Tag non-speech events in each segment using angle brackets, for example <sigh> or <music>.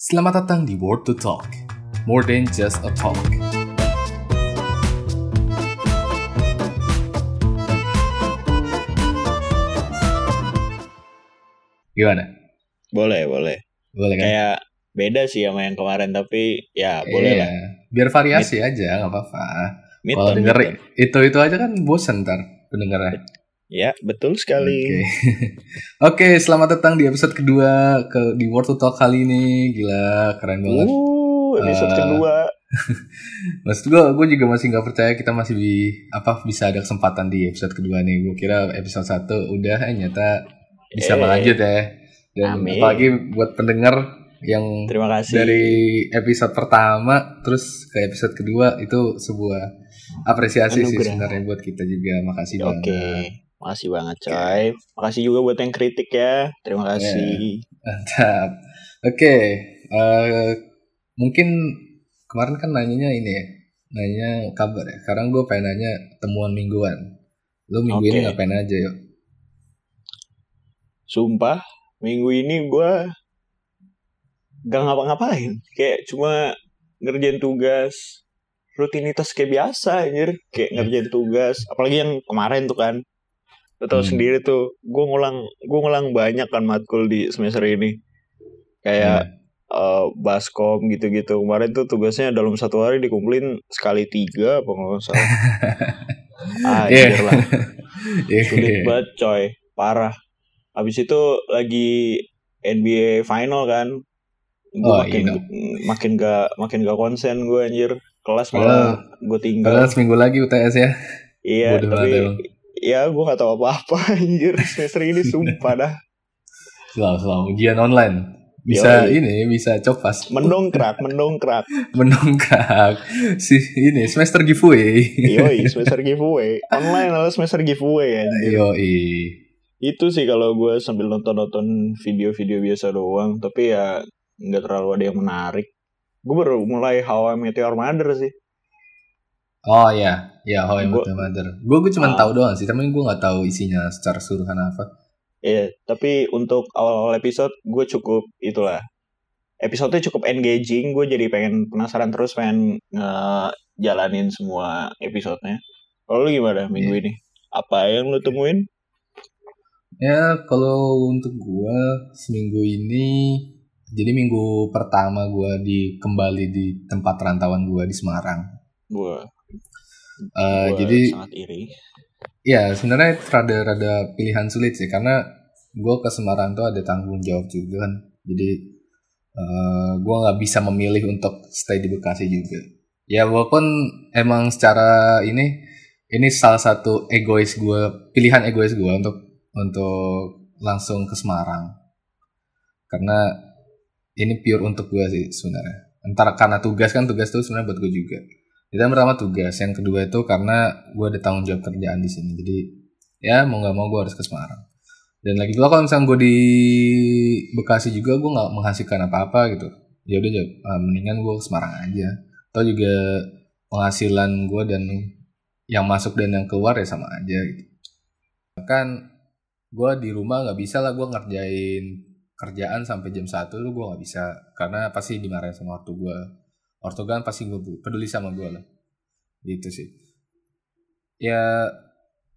Selamat datang di Word to Talk, more than just a talk. Gimana? Boleh, boleh. Boleh kan? Kayak beda sih sama yang kemarin tapi ya boleh Iya. lah. Biar variasi aja, nggak apa-apa. Mid Kalau denger mid itu itu aja kan bosen ntar pendengarnya. Ya, betul sekali. Oke, <laughs> Oke, selamat datang di episode kedua ke di Word to Talk kali ini. Gila, keren banget. Uh, episode Eh, kedua. <laughs> Maksud gue, gue juga masih nggak percaya kita masih di, apa bisa ada kesempatan di episode kedua nih. Gue kira episode satu udah, eh, nyata bisa Eh, berlanjut ya. Dan amin. apalagi buat pendengar yang Terima kasih. dari episode pertama terus ke episode kedua itu sebuah apresiasi sih Anugerah. sebenarnya buat kita juga. Makasih Oke. banget. Makasih banget, coy. Makasih juga buat yang kritik ya. Terima kasih. Mantap. Oke, eh, mungkin kemarin kan nanyanya ini ya, nanya kabar ya. Sekarang gue pengen nanya temuan mingguan. Lu minggu ini Oke. ngapain aja yuk? Sumpah, minggu ini gua gak ngapa-ngapain. Kayak cuma ngerjain tugas. Rutinitas kayak biasa anjir. Kayak ngerjain tugas. Apalagi yang kemarin tuh kan. Lo tau Hmm. sendiri tuh. Gue ngulang, gue ngulang banyak kan matkul di semester ini. Kayak eh, baskom gitu-gitu. Kemarin tuh tugasnya dalam satu hari dikumpulin sekali tiga apa nggak salah. <laughs> Ah, anjir lah. <laughs> Iya. Sulit banget coy. Parah. Habis itu lagi NBA final kan. Gue Oh, makin iya. makin gak makin gak konsen gue anjir. Kelas malah gue tinggal. Padahal seminggu lagi UTS ya. Iya, bodoh tapi. Ya gue gak tahu apa-apa <laughs> anjir semester ini sumpah dah. Selalu, selalu ujian online. Bisa Yoi. ini, bisa copas. Mendongkrak, <laughs> mendongkrak. Mendongkrak. Si ini semester giveaway. Yoi, <laughs> semester giveaway. Online adalah semester giveaway anjir. Yoi. Itu sih kalau gue sambil nonton-nonton video-video biasa doang. Tapi ya nggak terlalu ada yang menarik. Gue baru mulai How I Met Your Mother sih. Oh iya, ya How I Met Your Mother. Gue gue cuma Ah. tahu doang sih, tapi gue nggak tahu isinya secara keseluruhan apa. Iya, tapi untuk awal-awal episode gue cukup itulah. Episodenya cukup engaging. Gue jadi pengen penasaran terus pengen ngejalanin semua episodenya. Kalau lu gimana minggu Iya. ini? Apa yang lu temuin? Ya kalau untuk gue seminggu ini, jadi minggu pertama gue di kembali di tempat rantauan gue di Semarang. Eh, jadi sangat iri. ya sebenarnya rada-rada pilihan sulit sih karena gue ke Semarang tuh ada tanggung jawab juga kan. Jadi eh gue nggak bisa memilih untuk stay di Bekasi juga. Ya walaupun emang secara ini ini salah satu egois gue pilihan egois gue untuk untuk langsung ke Semarang karena ini pure untuk gue sih sebenarnya. Antara karena tugas kan tugas tuh sebenarnya buat gue juga. Itu yang tugas, yang kedua itu karena gue ada tanggung jawab kerjaan di sini. Jadi ya mau nggak mau gue harus ke Semarang. Dan lagi pula kalau misalnya gue di Bekasi juga gue nggak menghasilkan apa-apa gitu. Ya udah ah, mendingan gue ke Semarang aja. Atau juga penghasilan gue dan yang masuk dan yang keluar ya sama aja gitu. Kan gue di rumah nggak bisa lah gue ngerjain kerjaan sampai jam 1 tuh gue nggak bisa karena pasti dimarahin sama ortu gue ortu kan pasti gue peduli sama gue lah. Gitu sih. Ya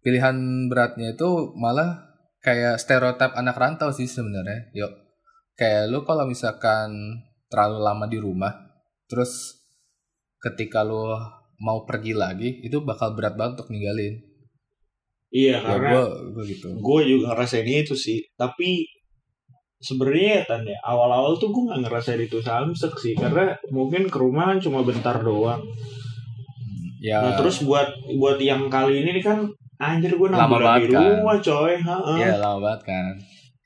pilihan beratnya itu malah kayak stereotip anak rantau sih sebenarnya yuk. Kayak lu kalau misalkan terlalu lama di rumah terus ketika lu mau pergi lagi itu bakal berat banget untuk ninggalin. Iya, ya gue gue gitu. gue juga ngerasain itu sih. Tapi sebenarnya ya Tan ya, awal-awal tuh gue gak ngerasain itu samsek sih. Karena mungkin ke rumah kan cuma bentar doang. ya Nah terus buat buat yang kali ini kan anjir gue Lama enam bulan di kan. rumah coy. Heeh. Iya lama banget kan.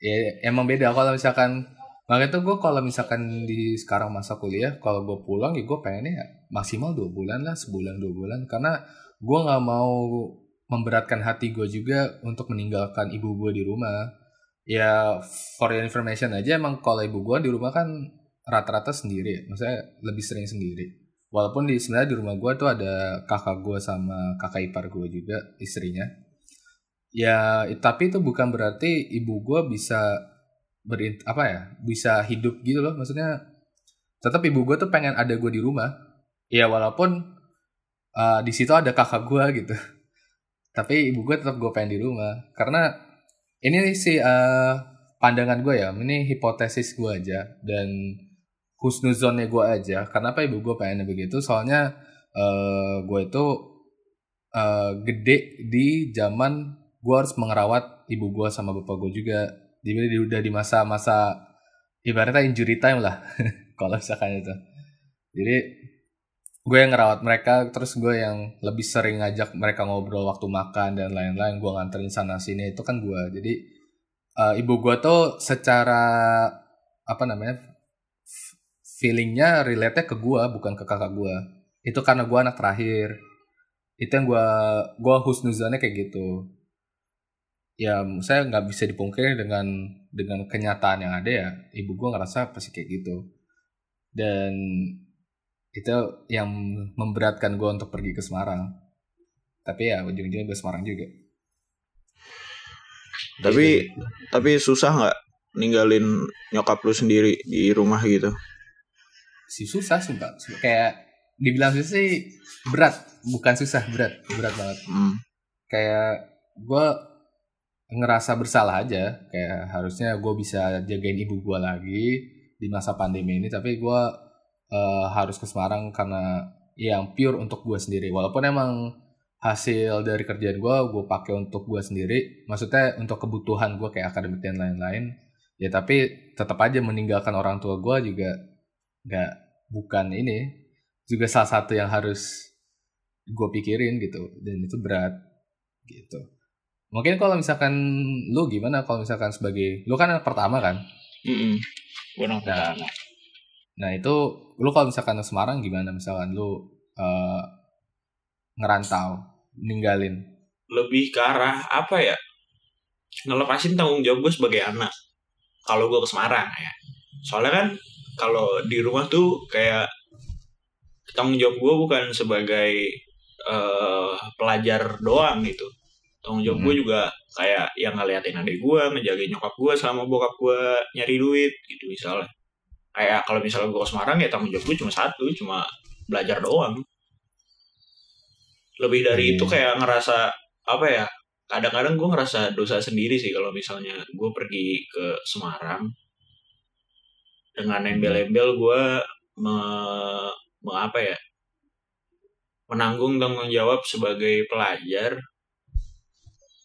Ya emang beda kalau misalkan makanya tuh gue kalau misalkan di sekarang masa kuliah kalau gue pulang ya gue pengennya ya maksimal dua bulan lah sebulan dua bulan karena gue nggak mau memberatkan hati gue juga untuk meninggalkan ibu gue di rumah ya for your information aja emang kalau ibu gue di rumah kan rata-rata sendiri ya. maksudnya lebih sering sendiri. Walaupun di sebenarnya di rumah gue tuh ada kakak gue sama kakak ipar gue juga istrinya. Ya tapi itu bukan berarti ibu gue bisa berin apa ya bisa hidup gitu loh. Maksudnya tetap ibu gue tuh pengen ada gue di rumah. Ya walaupun uh, di situ ada kakak gue gitu. <laughs> Tapi ibu gue tetap gue pengen di rumah. Karena ini sih uh, pandangan gue ya. Ini hipotesis gue aja dan husnuzonnya gue aja. Kenapa ibu gue pengen begitu? Soalnya uh, gue itu uh, gede di zaman gue harus mengerawat ibu gue sama bapak gue juga. Jadi udah di masa-masa ibaratnya injury time lah. <laughs> Kalau misalkan itu. Jadi gue yang ngerawat mereka terus gue yang lebih sering ngajak mereka ngobrol waktu makan dan lain-lain. Gue nganterin sana sini itu kan gue. Jadi uh, ibu gue tuh secara apa namanya feelingnya relate ke gue bukan ke kakak gue. Itu karena gue anak terakhir. Itu yang gue gue husnuzannya kayak gitu. Ya saya nggak bisa dipungkiri dengan dengan kenyataan yang ada ya. Ibu gue ngerasa pasti kayak gitu. Dan itu yang memberatkan gue untuk pergi ke Semarang. Tapi ya ujung-ujungnya ke Semarang juga. Tapi gitu. tapi susah nggak ninggalin nyokap lu sendiri di rumah gitu? Sih susah sumpah kayak dibilang susah sih berat. Bukan susah berat. Berat banget. Hmm. kayak gue ngerasa bersalah aja. Kayak harusnya gue bisa jagain ibu gue lagi di masa pandemi ini. Tapi gue uh, harus ke Semarang karena yang pure untuk gue sendiri. Walaupun emang hasil dari kerjaan gue gue pakai untuk gue sendiri. Maksudnya untuk kebutuhan gue kayak akademik dan lain-lain. Ya tapi tetap aja meninggalkan orang tua gue juga nggak bukan ini juga salah satu yang harus gue pikirin gitu. Dan itu berat gitu. Mungkin kalau misalkan lu gimana? Kalau misalkan sebagai lu kan yang pertama kan? Mm -mm. nah, pertama. nah itu lu kalau misalkan Semarang gimana? Misalkan lu uh, ngerantau ninggalin? Lebih ke arah apa ya? Ngelepasin tanggung jawab gue sebagai anak kalau gue ke Semarang ya. Soalnya kan kalau di rumah tuh kayak tanggung jawab gue bukan sebagai uh, pelajar doang gitu. Tanggung jawab hmm. gue juga kayak yang ngeliatin adik gue ngejagain nyokap gue sama bokap gue nyari duit gitu misalnya kayak kalau misalnya gue ke Semarang ya tanggung jawab gue cuma satu cuma belajar doang. Lebih dari hmm. itu kayak ngerasa apa ya kadang-kadang gue ngerasa dosa sendiri sih kalau misalnya gue pergi ke Semarang. Dengan embel-embel gue me apa ya menanggung tanggung jawab sebagai pelajar.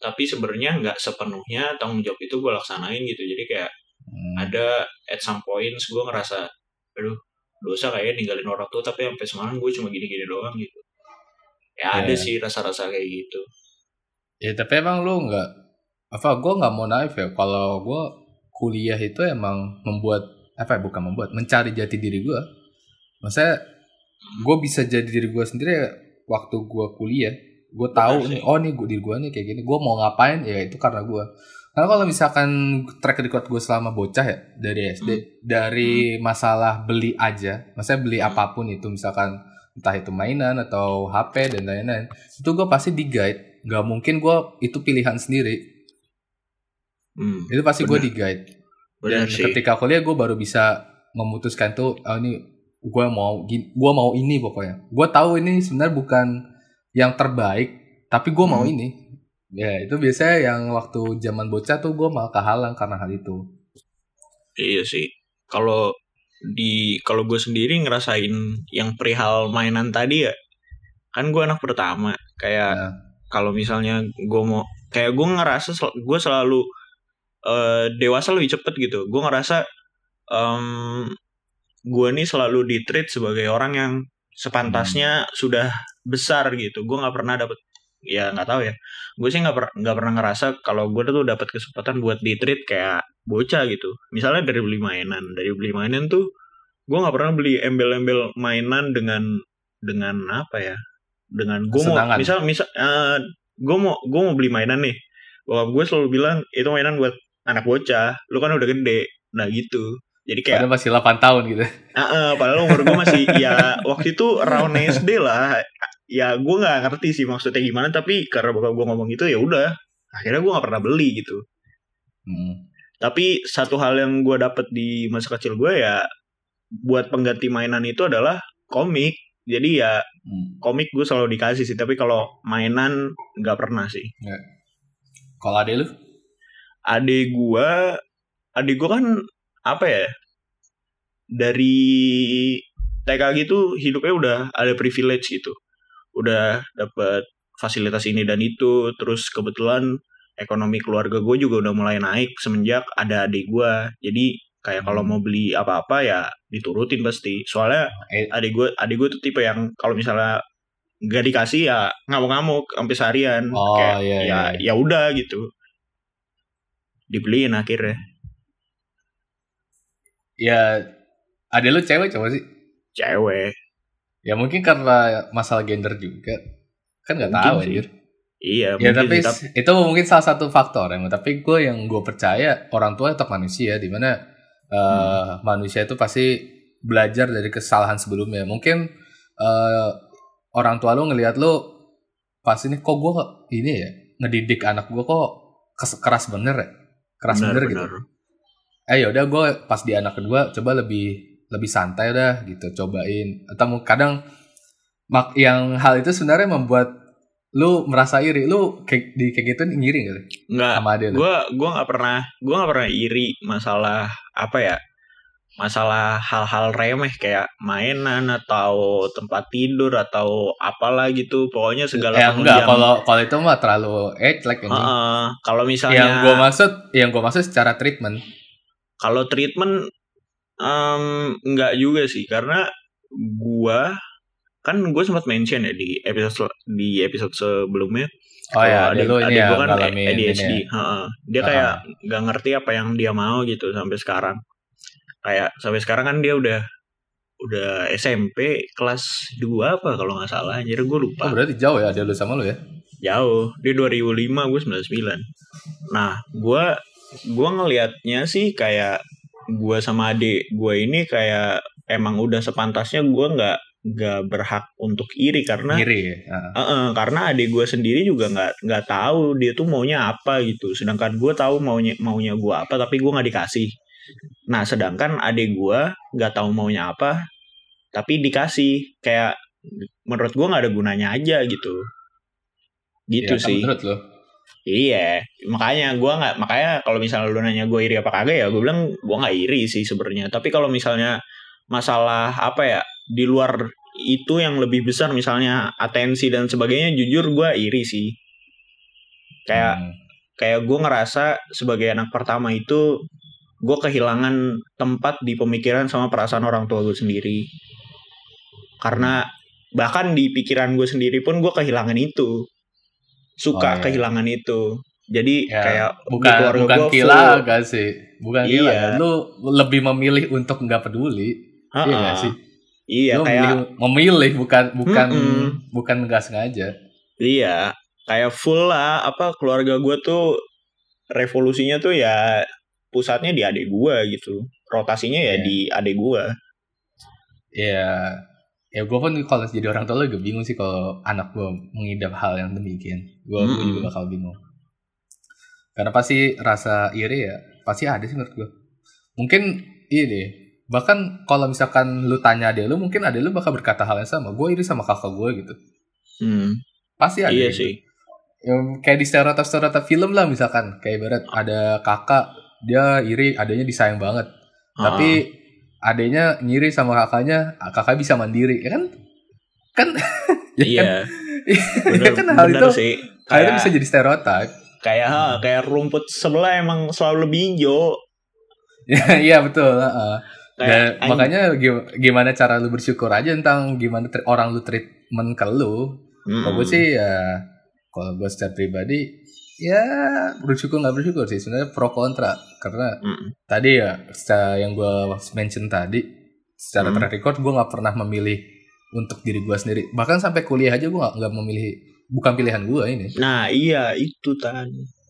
Tapi sebenarnya nggak sepenuhnya tanggung jawab itu gue laksanain gitu. Jadi kayak hmm. ada at some points gue ngerasa aduh dosa kayak ninggalin orang tua tapi sampai semalam gue cuma gini-gini doang gitu. Ya yeah. ada ya. sih rasa-rasa kayak gitu. Ya tapi emang lu nggak apa gue nggak mau naif ya. Kalau gue kuliah itu emang membuat apa ya bukan membuat mencari jati diri gue maksudnya gue bisa jadi diri gue sendiri waktu gue kuliah. Gue tahu nih oh nih gue diri gue nih kayak gini. Gue mau ngapain? Ya itu karena gue karena kalau misalkan track record gue selama bocah ya dari SD hmm. dari hmm. masalah beli aja maksudnya beli hmm. apa pun itu misalkan entah itu mainan atau HP dan lain-lain itu gue pasti di guide nggak mungkin gue itu pilihan sendiri hmm, itu pasti gue di guide dan sih. ketika kuliah gue baru bisa memutuskan tuh oh ini gue mau gue mau ini pokoknya gue tahu ini sebenarnya bukan yang terbaik tapi gue hmm. mau ini ya itu biasanya yang waktu zaman bocah tuh gue malah kehalang karena hal itu. Iya sih. Kalau di kalau gue sendiri ngerasain yang perihal mainan tadi ya kan gue anak pertama. Kayak ya. kalau misalnya gue mau kayak gue ngerasa gue selalu uh, dewasa lebih cepet gitu. Gue ngerasa um, gue nih selalu di treat sebagai orang yang sepantasnya hmm. sudah besar gitu. Gue nggak pernah dapet ya nggak tahu ya. Gue sih nggak per nggak pernah ngerasa kalau gue tuh dapat kesempatan buat di treat kayak bocah gitu. Misalnya dari beli mainan dari beli mainan tuh gue nggak pernah beli embel-embel mainan dengan dengan apa ya dengan gue mau misal misal uh, gue mau gue mau beli mainan nih. Bahwa gue selalu bilang itu mainan buat anak bocah lu kan udah gede. Nah gitu. Jadi kayak padahal masih 8 tahun gitu. Uh, uh, padahal umur gue masih ya waktu itu round SD lah. Ya gue nggak ngerti sih maksudnya gimana tapi karena bapak gue ngomong gitu ya udah. Akhirnya gue nggak pernah beli gitu. Hmm. Tapi satu hal yang gue dapet di masa kecil gue ya buat pengganti mainan itu adalah komik jadi ya Hmm. komik gue selalu dikasih sih tapi kalau mainan nggak pernah sih Kalau ada lu? adik gua adik gua kan apa ya dari TK gitu hidupnya udah ada privilege gitu udah dapat fasilitas ini dan itu. Terus kebetulan ekonomi keluarga gue juga udah mulai naik semenjak ada adik gua. Jadi kayak kalau Hmm. mau beli apa-apa ya diturutin pasti. Soalnya Eh, adik gue adik gue tuh tipe yang kalau misalnya nggak dikasih ya ngamuk-ngamuk sampai seharian. Oh, kayak iya, ya iya. ya udah gitu. Dibeliin akhirnya. Ya ada lu cewek coba sih? cewek Ya mungkin karena masalah gender juga. Kan nggak tahu sih. anjir. iya Ya tapi sih, itu mungkin salah satu faktor ya. Tapi gue yang gue percaya orang tua tetap manusia, di mana eh, Hmm. manusia itu pasti belajar dari kesalahan sebelumnya. Mungkin eh, orang tua lu ngelihat lu pas ini kok gue ini ya ngedidik anak gue kok keras bener ya, keras benar, bener gitu. benar. Eh ya udah gue pas di anak kedua coba lebih lebih santai udah gitu cobain. Atau kadang mak yang hal itu sebenarnya membuat lu merasa iri. Lu kayak di kayak gitu ngiri gak sih? Nggak. Sama dia gue gue nggak pernah gue nggak pernah iri masalah apa ya masalah hal-hal remeh kayak mainan atau tempat tidur atau apalah gitu. Pokoknya segala eh enggak penunjang. kalau kalau itu mah terlalu eh like anjing. Heeh, kalau misalnya yang gue maksud yang gue maksud secara treatment. Kalau treatment em, enggak juga sih karena gua kan gue sempat mention ya di episode di episode sebelumnya. Oh ya lu ini adik ya gua kan ADHD ya. heeh. dia kayak nggak ngerti apa yang dia mau gitu sampai sekarang. Kayak sampai sekarang kan dia udah udah SMP kelas 2 apa kalau nggak salah anjir gue oh lupa berarti jauh ya ada lu sama lu ya? Jauh. Dia 2005 gue 99 nah gue gue ngelihatnya sih kayak gue sama adik gue ini kayak emang udah sepantasnya gue nggak nggak berhak untuk iri karena ngiri ya. Ah. Heeh, karena adik gue sendiri juga nggak nggak tahu dia tuh maunya apa gitu. Sedangkan gue tahu maunya maunya gue apa tapi gue nggak dikasih. Nah sedangkan adik gue nggak tahu maunya apa tapi dikasih. Kayak menurut gue nggak ada gunanya aja gitu. Gitu Ya, sih. menurut lu Iya, makanya gua nggak makanya kalau misalnya lu nanya gue iri apa kagak ya, gue bilang gua nggak iri sih sebenarnya. Tapi kalau misalnya masalah apa ya di luar itu yang lebih besar misalnya atensi dan sebagainya, jujur gua iri sih. Kayak Hmm. kayak gue ngerasa sebagai anak pertama itu gue kehilangan tempat di pemikiran sama perasaan orang tua gue sendiri. Karena bahkan di pikiran gue sendiri pun gue kehilangan itu suka Oh, iya. kehilangan itu jadi Ya, kayak bukan bukan gua gila full. gak sih bukan Iya. gila lu lebih memilih untuk nggak peduli iya Ha-ha. gak sih iya lu kayak memilih, memilih bukan bukan Mm-mm. bukan nggak sengaja iya kayak full lah apa keluarga gue tuh revolusinya tuh ya pusatnya di adik gue gitu rotasinya ya Iya. di adik gue ya ya gue pun kalau jadi orang tua juga bingung sih kalau anak gue mengidap hal yang demikian. Gue Mm-mm. juga bakal bingung. Karena pasti rasa iri ya pasti ada sih menurut gue mungkin ini bahkan kalau misalkan lu tanya dia lu mungkin ada lu bakal berkata hal yang sama. Gue iri sama kakak gue gitu. Hmm, pasti ada iya gitu. sih. Ya, kayak di stereotip stereotip film lah misalkan. Kayak ibarat ada kakak dia iri adanya disayang banget. Ha-ha. tapi adanya ngiri sama kakaknya ah, kakak bisa mandiri ya kan? Kan? <laughs> Ya iya. kan? Bener, <laughs> kan hal itu sih. akhirnya kayak bisa jadi stereotip kayak ha, kayak rumput sebelah emang selalu lebih hijau. <laughs> Ya, iya betul heeh. kayak anj- makanya gi- gimana cara lu bersyukur aja tentang gimana orang lu treatment ke lu. Mm-mm. kalau gue sih ya kalau gue secara pribadi ya bersyukur nggak bersyukur sih. Sebenarnya pro kontra. Karena Mm-mm. tadi ya secara yang gue mention tadi secara Hmm. track record gue nggak pernah memilih untuk diri gue sendiri. Bahkan sampai kuliah aja gue nggak nggak memilih bukan pilihan gue ini. Nah iya itu tadi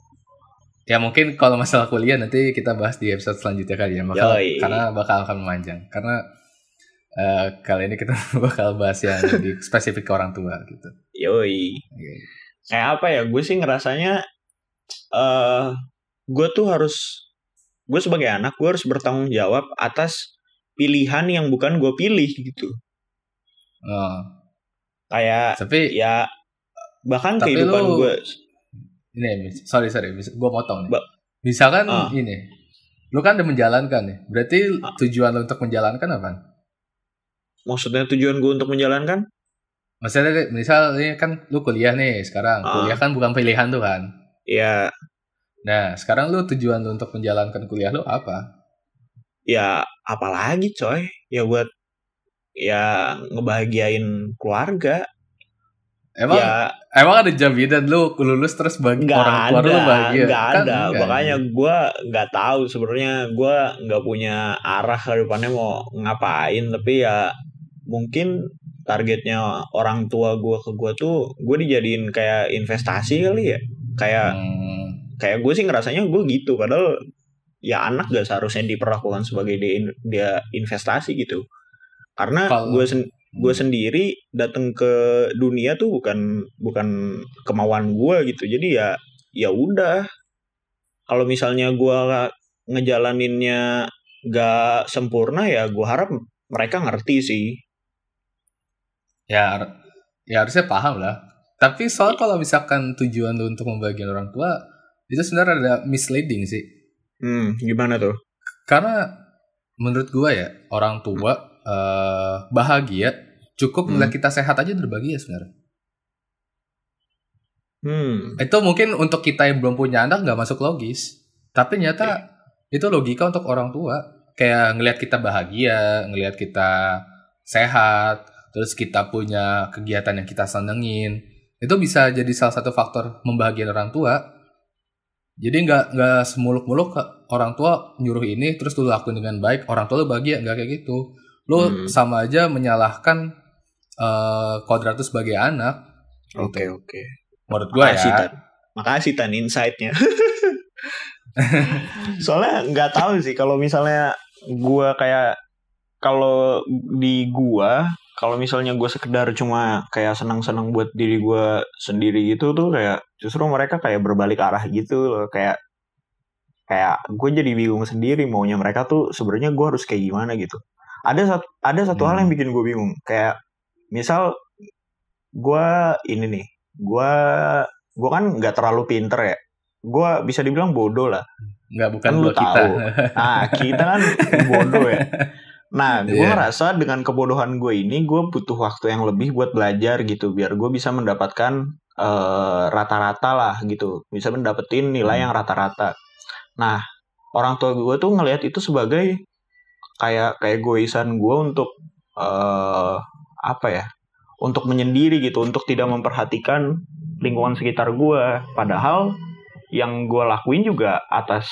ya mungkin kalau masalah kuliah nanti kita bahas di episode selanjutnya kali ya. Bakal, Yoi. karena bakal akan memanjang. Karena eh, kali ini kita <laughs> bakal bahas yang lebih spesifik ke orang tua gitu. Yoi. Oke. Kayak apa ya gue sih ngerasanya eh gue tuh harus gue sebagai anak gue harus bertanggung jawab atas pilihan yang bukan gue pilih gitu Oh. kayak Tapi ya bahkan Tapi kehidupan lu- gue ini sorry sorry gue potong nih. Ba- Misalkan Ah. ini, lu kan udah menjalankan nih. Berarti Ah. tujuan lu untuk menjalankan apa? maksudnya tujuan gue untuk menjalankan Maksudnya misal ini kan lu kuliah nih sekarang. Ah. Kuliah kan bukan pilihan tuh kan. ya Nah, sekarang lu tujuan lu untuk menjalankan kuliah lu apa? ya apalagi coy ya buat ya ngebahagiain keluarga Emang ya emang ada jaminan lu lulus terus bagi nggak orang tua lu bahagia? nggak Kan ada enggak. makanya gue nggak tahu sebenarnya gue nggak punya arah ke depannya mau ngapain tapi ya mungkin targetnya orang tua gue ke gue tuh gue dijadiin kayak investasi kali ya. Kayak Hmm, kayak gue sih ngerasanya gue gitu padahal ya anak gak seharusnya diperlakukan sebagai dia, dia investasi gitu. Karena gue sen gue sendiri datang ke dunia tuh bukan bukan kemauan gue gitu. Jadi ya ya udah. Kalau misalnya gue ngejalaninnya gak sempurna ya gue harap mereka ngerti sih ya ya harusnya paham lah. Tapi soal kalau misalkan tujuan lu untuk membagikan orang tua itu sebenarnya ada misleading sih. hmm gimana tuh Karena menurut gua ya orang tua eh, bahagia cukup Hmm. kita sehat aja udah bahagia sebenarnya. hmm Itu mungkin untuk kita yang belum punya anak nggak masuk logis. Tapi nyata itu logika untuk orang tua. Kayak ngelihat kita bahagia, ngelihat kita sehat, terus kita punya kegiatan yang kita senengin. Itu bisa jadi salah satu faktor membahagiakan orang tua. Jadi nggak nggak semuluk-muluk orang tua nyuruh ini terus lu lakuin dengan baik orang tua lu bahagia nggak kayak gitu. Lu Hmm. sama aja menyalahkan eh kodrat lu sebagai anak. oke Gitu. oke Menurut gua Makasih, ya. Tan. Makasih Tan insight-nya. <laughs> Soalnya nggak tahu sih kalau misalnya gua kayak kalau di gua kalau misalnya gue sekedar cuma kayak senang-senang buat diri gua sendiri gitu tuh kayak justru mereka kayak berbalik arah gitu loh kayak kayak gue jadi bingung sendiri maunya mereka tuh sebenarnya gua harus kayak gimana gitu ada satu ada satu hal Hmm. yang bikin gue bingung kayak misal gua ini nih gua gua kan nggak terlalu pinter ya gua bisa dibilang bodoh lah Nggak bukan Kan lu kita. tahu. nah kita kan <laughs> bodoh ya nah gue Iya. ngerasa dengan kebodohan gue ini gue butuh waktu yang lebih buat belajar gitu biar gue bisa mendapatkan eh, rata-rata lah gitu bisa mendapetin nilai Hmm. yang rata-rata nah orang tua gue tuh ngelihat itu sebagai kayak kayak egoisan gue untuk eh apa ya untuk menyendiri gitu untuk tidak memperhatikan lingkungan sekitar gue padahal yang gue lakuin juga atas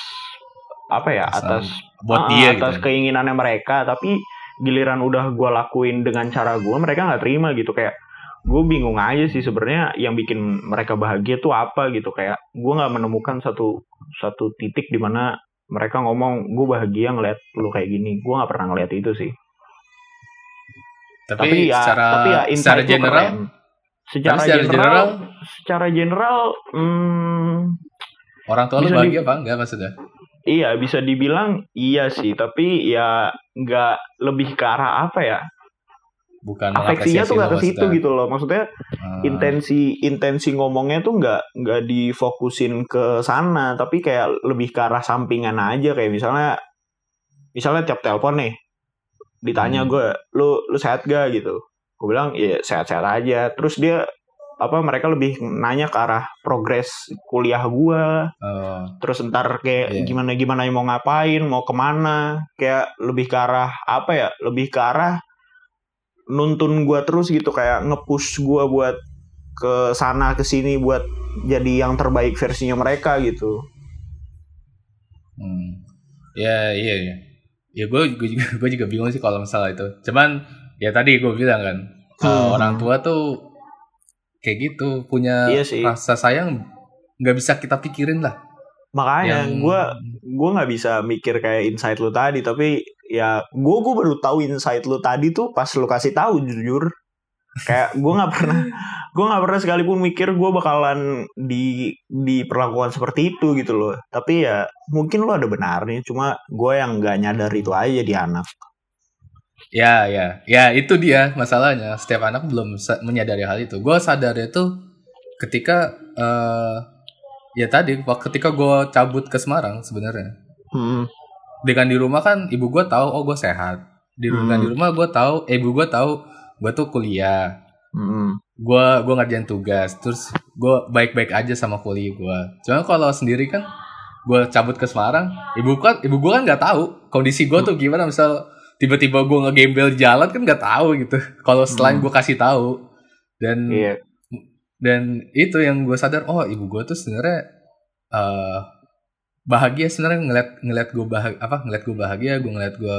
apa ya atas buat Ah, dia atas gitu. keinginannya mereka tapi giliran udah gue lakuin dengan cara gue mereka nggak terima gitu kayak gue bingung aja sih sebenarnya yang bikin mereka bahagia tuh apa gitu kayak gue nggak menemukan satu satu titik di mana mereka ngomong gue bahagia ngeliat lu kayak gini gue nggak pernah ngeliat itu sih Tapi, tapi ya secara tapi ya secara general, keren. secara, secara general, general, secara general hmm, orang tua lu bisa di- bahagia apa enggak maksudnya? Iya bisa dibilang iya sih tapi ya nggak lebih ke arah apa ya? Bukan afeksinya tuh nggak ke situ gitu loh maksudnya. Ah, intensi intensi ngomongnya tuh nggak nggak difokusin ke sana tapi kayak lebih ke arah sampingan aja kayak misalnya misalnya tiap telepon nih ditanya Hmm. gue lu lu sehat gak gitu. Gue bilang ya sehat-sehat aja. Terus dia apa mereka lebih nanya ke arah progres kuliah gue oh, terus ntar kayak Iya. gimana gimana mau ngapain mau ke mana kayak lebih ke arah apa ya lebih ke arah nuntun gua terus gitu kayak ngepush gua buat ke sana ke sini buat jadi yang terbaik versinya mereka gitu hmm. Ya iya iya. Ya gue gue juga <laughs> gue juga bingung sih kalau masalah itu. Cuman ya tadi gue bilang kan uh, Hmm. orang tua tuh kayak gitu punya Iya sih. rasa sayang nggak bisa kita pikirin lah. makanya Yang- gua gua nggak bisa mikir kayak insight lu tadi tapi ya gua gua baru tahu insight lu tadi tuh pas lu kasih tahu jujur kayak gua nggak <laughs> pernah gua nggak pernah sekalipun mikir gua bakalan di diperlakukan seperti itu gitu loh tapi ya mungkin lu ada benarnya cuma gua yang nggak nyadar itu aja di anak Ya, ya, ya itu dia masalahnya. Setiap anak belum menyadari hal itu. Gue sadar itu ketika eh ya tadi waktu ketika gue cabut ke Semarang sebenarnya. Hmm. Dengan di rumah kan ibu gue tahu oh gue sehat. Di rumah Hmm. di rumah gue tahu, eh, ibu gue tahu gue tuh kuliah. Hmm. Gue gue ngerjain tugas. Terus gue baik-baik aja sama kuliah gue. Cuma kalau sendiri kan gue cabut ke Semarang, ibu kan ibu gue kan nggak tahu kondisi gue tuh gimana misal tiba-tiba gue ngegembel jalan kan nggak tahu gitu. Kalau selain Hmm. gue kasih tahu dan Iya. dan itu yang gue sadar oh ibu gue tuh sebenarnya eh bahagia sebenarnya ngeliat ngeliat gue bahagia apa ngeliat gue bahagia gue ngeliat gue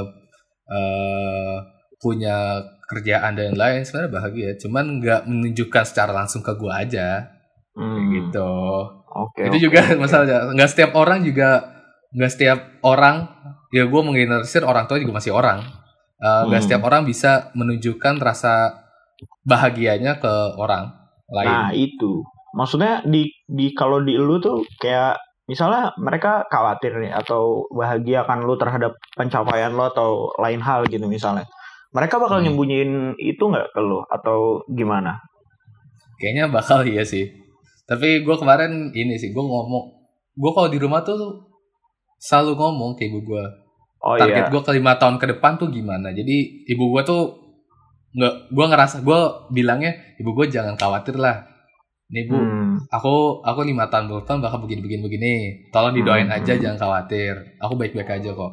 eh punya kerjaan dan lain sebenarnya bahagia cuman nggak menunjukkan secara langsung ke gue aja Hmm. gitu Oke. itu oke, juga oke. masalahnya nggak setiap orang juga nggak setiap orang ya gue menggeneralisir orang tua juga masih orang nggak Hmm. setiap orang bisa menunjukkan rasa bahagianya ke orang lain Nah itu maksudnya di di kalau di lu tuh kayak misalnya mereka khawatir nih atau bahagia kan lu terhadap pencapaian lo atau lain hal gitu misalnya. Mereka bakal Hmm. nyembunyiin itu nggak ke lu atau gimana? Kayaknya bakal iya sih. Tapi gue kemarin ini sih, gue ngomong, gue kalau di rumah tuh selalu ngomong ke ibu gue. Oh Target iya. gue ke lima tahun ke depan tuh gimana. Jadi ibu gue tuh nggak, gue ngerasa gue bilangnya ibu gue jangan khawatir lah. Nih bu, Hmm. aku aku lima tahun ke depan bakal begini begini begini. Tolong didoain Hmm. aja, jangan khawatir. Aku baik baik aja kok.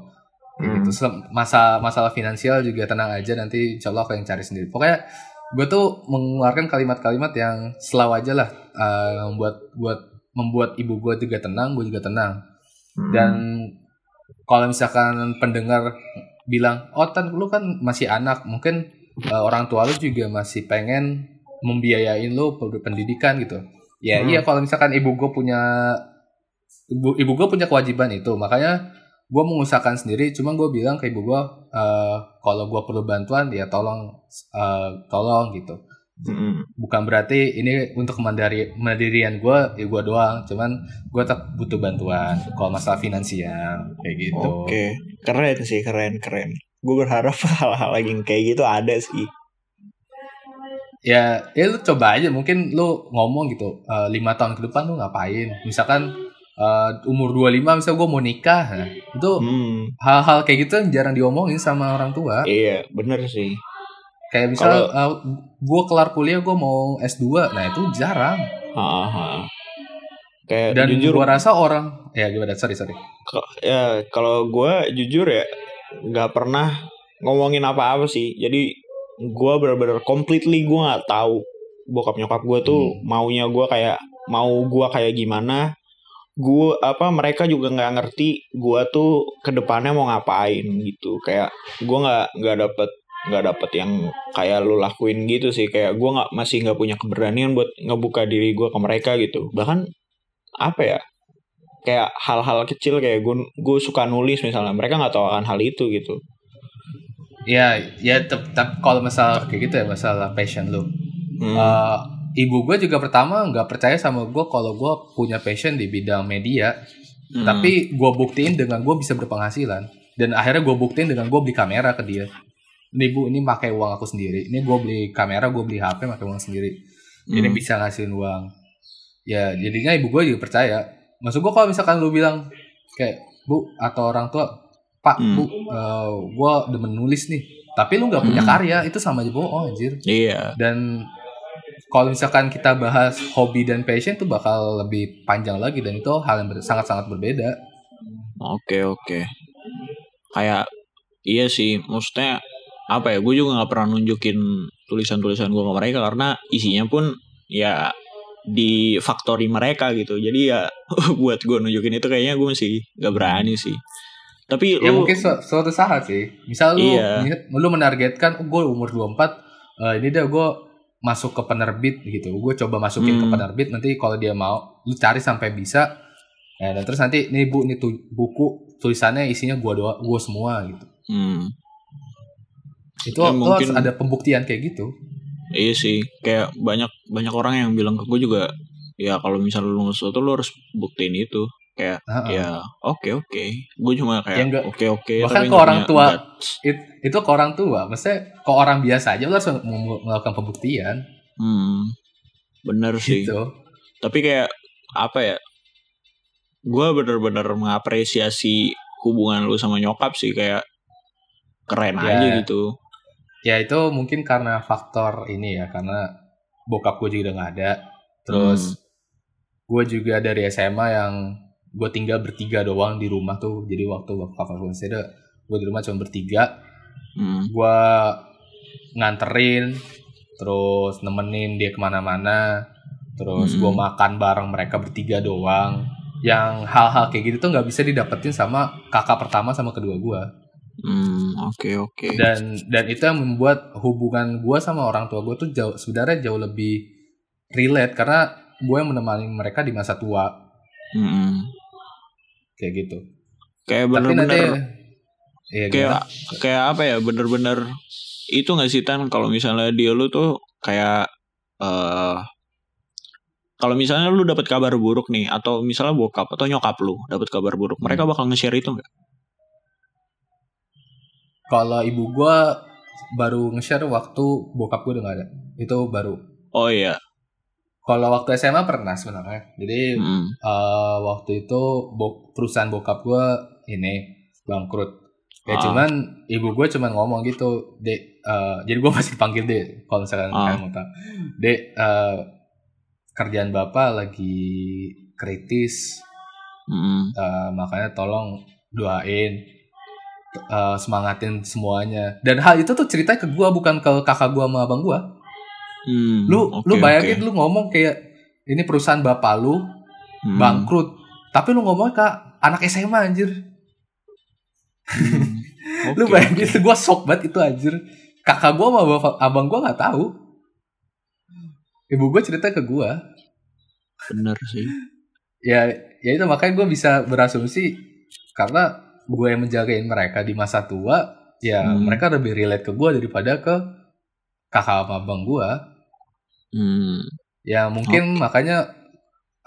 Hmm. gitu. Masa masalah finansial juga tenang aja nanti insya Allah aku yang cari sendiri. Pokoknya gue tuh mengeluarkan kalimat-kalimat yang selalu aja lah eh, membuat buat membuat ibu gue juga tenang, gue juga tenang. Hmm. Dan kalau misalkan pendengar bilang, oh tan lu kan masih anak, mungkin eh, orang tua lu juga masih pengen membiayain lu pendidikan gitu. Ya Hmm. iya kalau misalkan ibu gue punya ibu ibu gue punya kewajiban itu, makanya gue mengusahakan sendiri. Cuma gue bilang ke ibu gue, eh, kalau gue perlu bantuan ya tolong eh, tolong gitu Hmm. bukan berarti ini untuk mandiri mandirian gue ya gue doang cuman gue tetap butuh bantuan kalau masalah finansial kayak gitu Oke, keren sih, keren, keren. Gue berharap <laughs> hal-hal yang kayak gitu ada sih. ya ya lu coba aja mungkin lu ngomong gitu eh, lima tahun ke depan lu ngapain misalkan eh, umur 25 misal gue mau nikah nah, itu Hmm, hal-hal kayak gitu yang jarang diomongin sama orang tua iya, bener sih. Kayak misal gue kelar kuliah gue mau S2 nah itu jarang. Ha, ha. Kayak dan jujur, gue rasa orang ya gimana? Sorry sorry. Ya kalau gue jujur ya nggak pernah ngomongin apa-apa sih. Jadi gue bener-bener completely gue nggak tahu bokap nyokap gue tuh Hmm. maunya gue kayak mau gue kayak gimana. Gue apa mereka juga nggak ngerti gue tuh ke depannya mau ngapain gitu. Kayak gue nggak nggak dapet nggak dapet yang kayak lu lakuin gitu sih. Kayak gue nggak masih nggak punya keberanian buat ngebuka diri gue ke mereka gitu. Bahkan apa ya kayak hal-hal kecil kayak gue gue suka nulis misalnya mereka nggak tahu akan hal itu gitu. Ya ya tetap kalau masalah kayak gitu ya masalah passion lu. Hmm. Eh, ibu gue juga pertama nggak percaya sama gue kalau gue punya passion di bidang media. Hmm. tapi gue buktiin dengan gue bisa berpenghasilan. Dan akhirnya gue buktiin dengan gue beli kamera ke dia ini bu ini pakai uang aku sendiri ini gue beli kamera gue beli hp pakai uang sendiri ini Hmm. bisa ngasihin uang ya jadinya ibu gue juga percaya maksud gue kalau misalkan lu bilang kayak bu atau orang tua pak Hmm. bu gue demen nulis nih tapi lu nggak punya Hmm. karya itu sama aja bohong anjir iya dan kalau misalkan kita bahas hobi dan passion tuh bakal lebih panjang lagi dan itu hal yang sangat-sangat berbeda. oke oke kayak iya sih maksudnya apa ya gue juga nggak pernah nunjukin tulisan-tulisan gue ke mereka karena isinya pun ya di factory mereka gitu jadi ya <laughs> buat gue nunjukin itu kayaknya gue masih nggak berani sih tapi Ya lu mungkin su- suatu saat sih. Misal lu Iya. lu menargetkan oh, gue umur 24 eh, ini dah gue masuk ke penerbit gitu. Gue coba masukin ke Hmm. penerbit nanti kalau dia mau lu cari sampai bisa. Ya, dan terus nanti nih bu nih tu- buku tulisannya isinya gua doa gua semua gitu. hmm, Itu Ya, lu harus mungkin- ada pembuktian kayak gitu. iya sih kayak banyak banyak orang yang bilang ke gue juga ya kalau misalnya lu sesuatu lu harus buktiin itu kayak Heeh. ya oke oke gue cuma Ya kayak enggak. oke oke Bahkan tapi ke orang tua. It- itu ke orang tua maksudnya ke orang biasa aja lu harus melakukan pembuktian hmm bener sih gitu tapi kayak apa ya gue bener-bener mengapresiasi hubungan lu sama nyokap sih kayak keren Ya. aja gitu ya itu mungkin karena faktor ini ya karena bokap gue juga udah nggak ada. Terus gue juga dari SMA yang gue tinggal bertiga doang di rumah tuh. Jadi waktu bapak gue masih ada gue di rumah cuma bertiga. Hmm. gue nganterin terus nemenin dia ke mana-mana. Terus Mm-mm. gue makan bareng mereka bertiga doang. Yang hal-hal kayak gitu tuh nggak bisa didapetin sama kakak pertama sama kedua gue Hmm, oke oke. dan dan itu yang membuat hubungan gue sama orang tua gue tuh jauh sebenarnya jauh lebih relate karena gue yang menemani mereka di masa tua Mm-mm. kayak gitu Kayak tapi nanti bener-bener Iya, kayak gimana? kayak apa ya bener-bener itu nggak sih tan kalau misalnya dia lu tuh kayak eh kalau misalnya lu dapat kabar buruk nih atau misalnya bokap atau nyokap lu dapat kabar buruk Hmm. mereka bakal nge-share itu nggak kalau ibu gue baru nge-share waktu bokap gue udah gak ada itu baru oh iya kalau waktu SMA pernah sebenarnya jadi Mm. eh, waktu itu bo- perusahaan bokap gue ini bangkrut ya Ah. cuman ibu gue cuman ngomong gitu dek eh, jadi gue <laughs> masih dipanggil dek kalau misalkan Ah. kalian mau tahu dek eh, kerjaan bapak lagi kritis Mm-mm. eh, makanya tolong doain eh, semangatin semuanya. Dan hal itu tuh ceritanya ke gue bukan ke kakak gue sama abang gue Hmm, lu oke, lu bayangin oke. lu ngomong kayak ini perusahaan bapak lu Hmm. bangkrut. Tapi lu ngomong ke anak SMA anjir. Hmm. <laughs> lu Oke, bayangin itu gue shock banget itu anjir. Kakak gue sama bapak, abang gue nggak tahu. Ibu gue cerita ke gue bener sih. Ya ya itu makanya gue bisa berasumsi karena gue yang menjagain mereka di masa tua ya Hmm. mereka lebih relate ke gue daripada ke kakak sama abang gue Hmm. ya mungkin makanya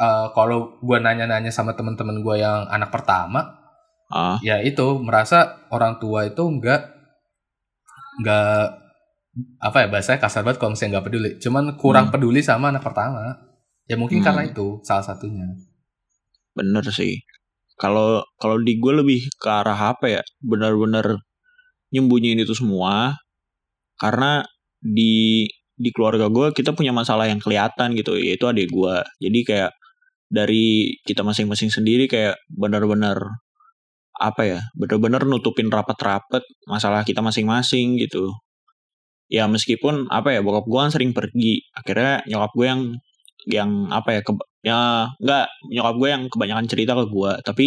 eh, kalau gue nanya-nanya sama teman-teman gue yang anak pertama ah ya itu merasa orang tua itu nggak nggak apa ya bahasanya kasar banget kalau misalnya nggak peduli cuman kurang Hmm. peduli sama anak pertama ya mungkin Hmm. karena itu salah satunya bener sih kalau kalau di gue lebih ke arah apa ya? Benar-benar nyembunyiin itu semua. Karena di di keluarga gue kita punya masalah yang kelihatan gitu yaitu adik gue jadi kayak dari kita masing-masing sendiri kayak benar-benar apa ya? Benar-benar nutupin rapat-rapat masalah kita masing-masing gitu. Ya meskipun apa ya bokap gue kan sering pergi. Akhirnya nyokap gue yang yang apa ya ke, ya nggak. Nyokap gue yang kebanyakan cerita ke gue. Tapi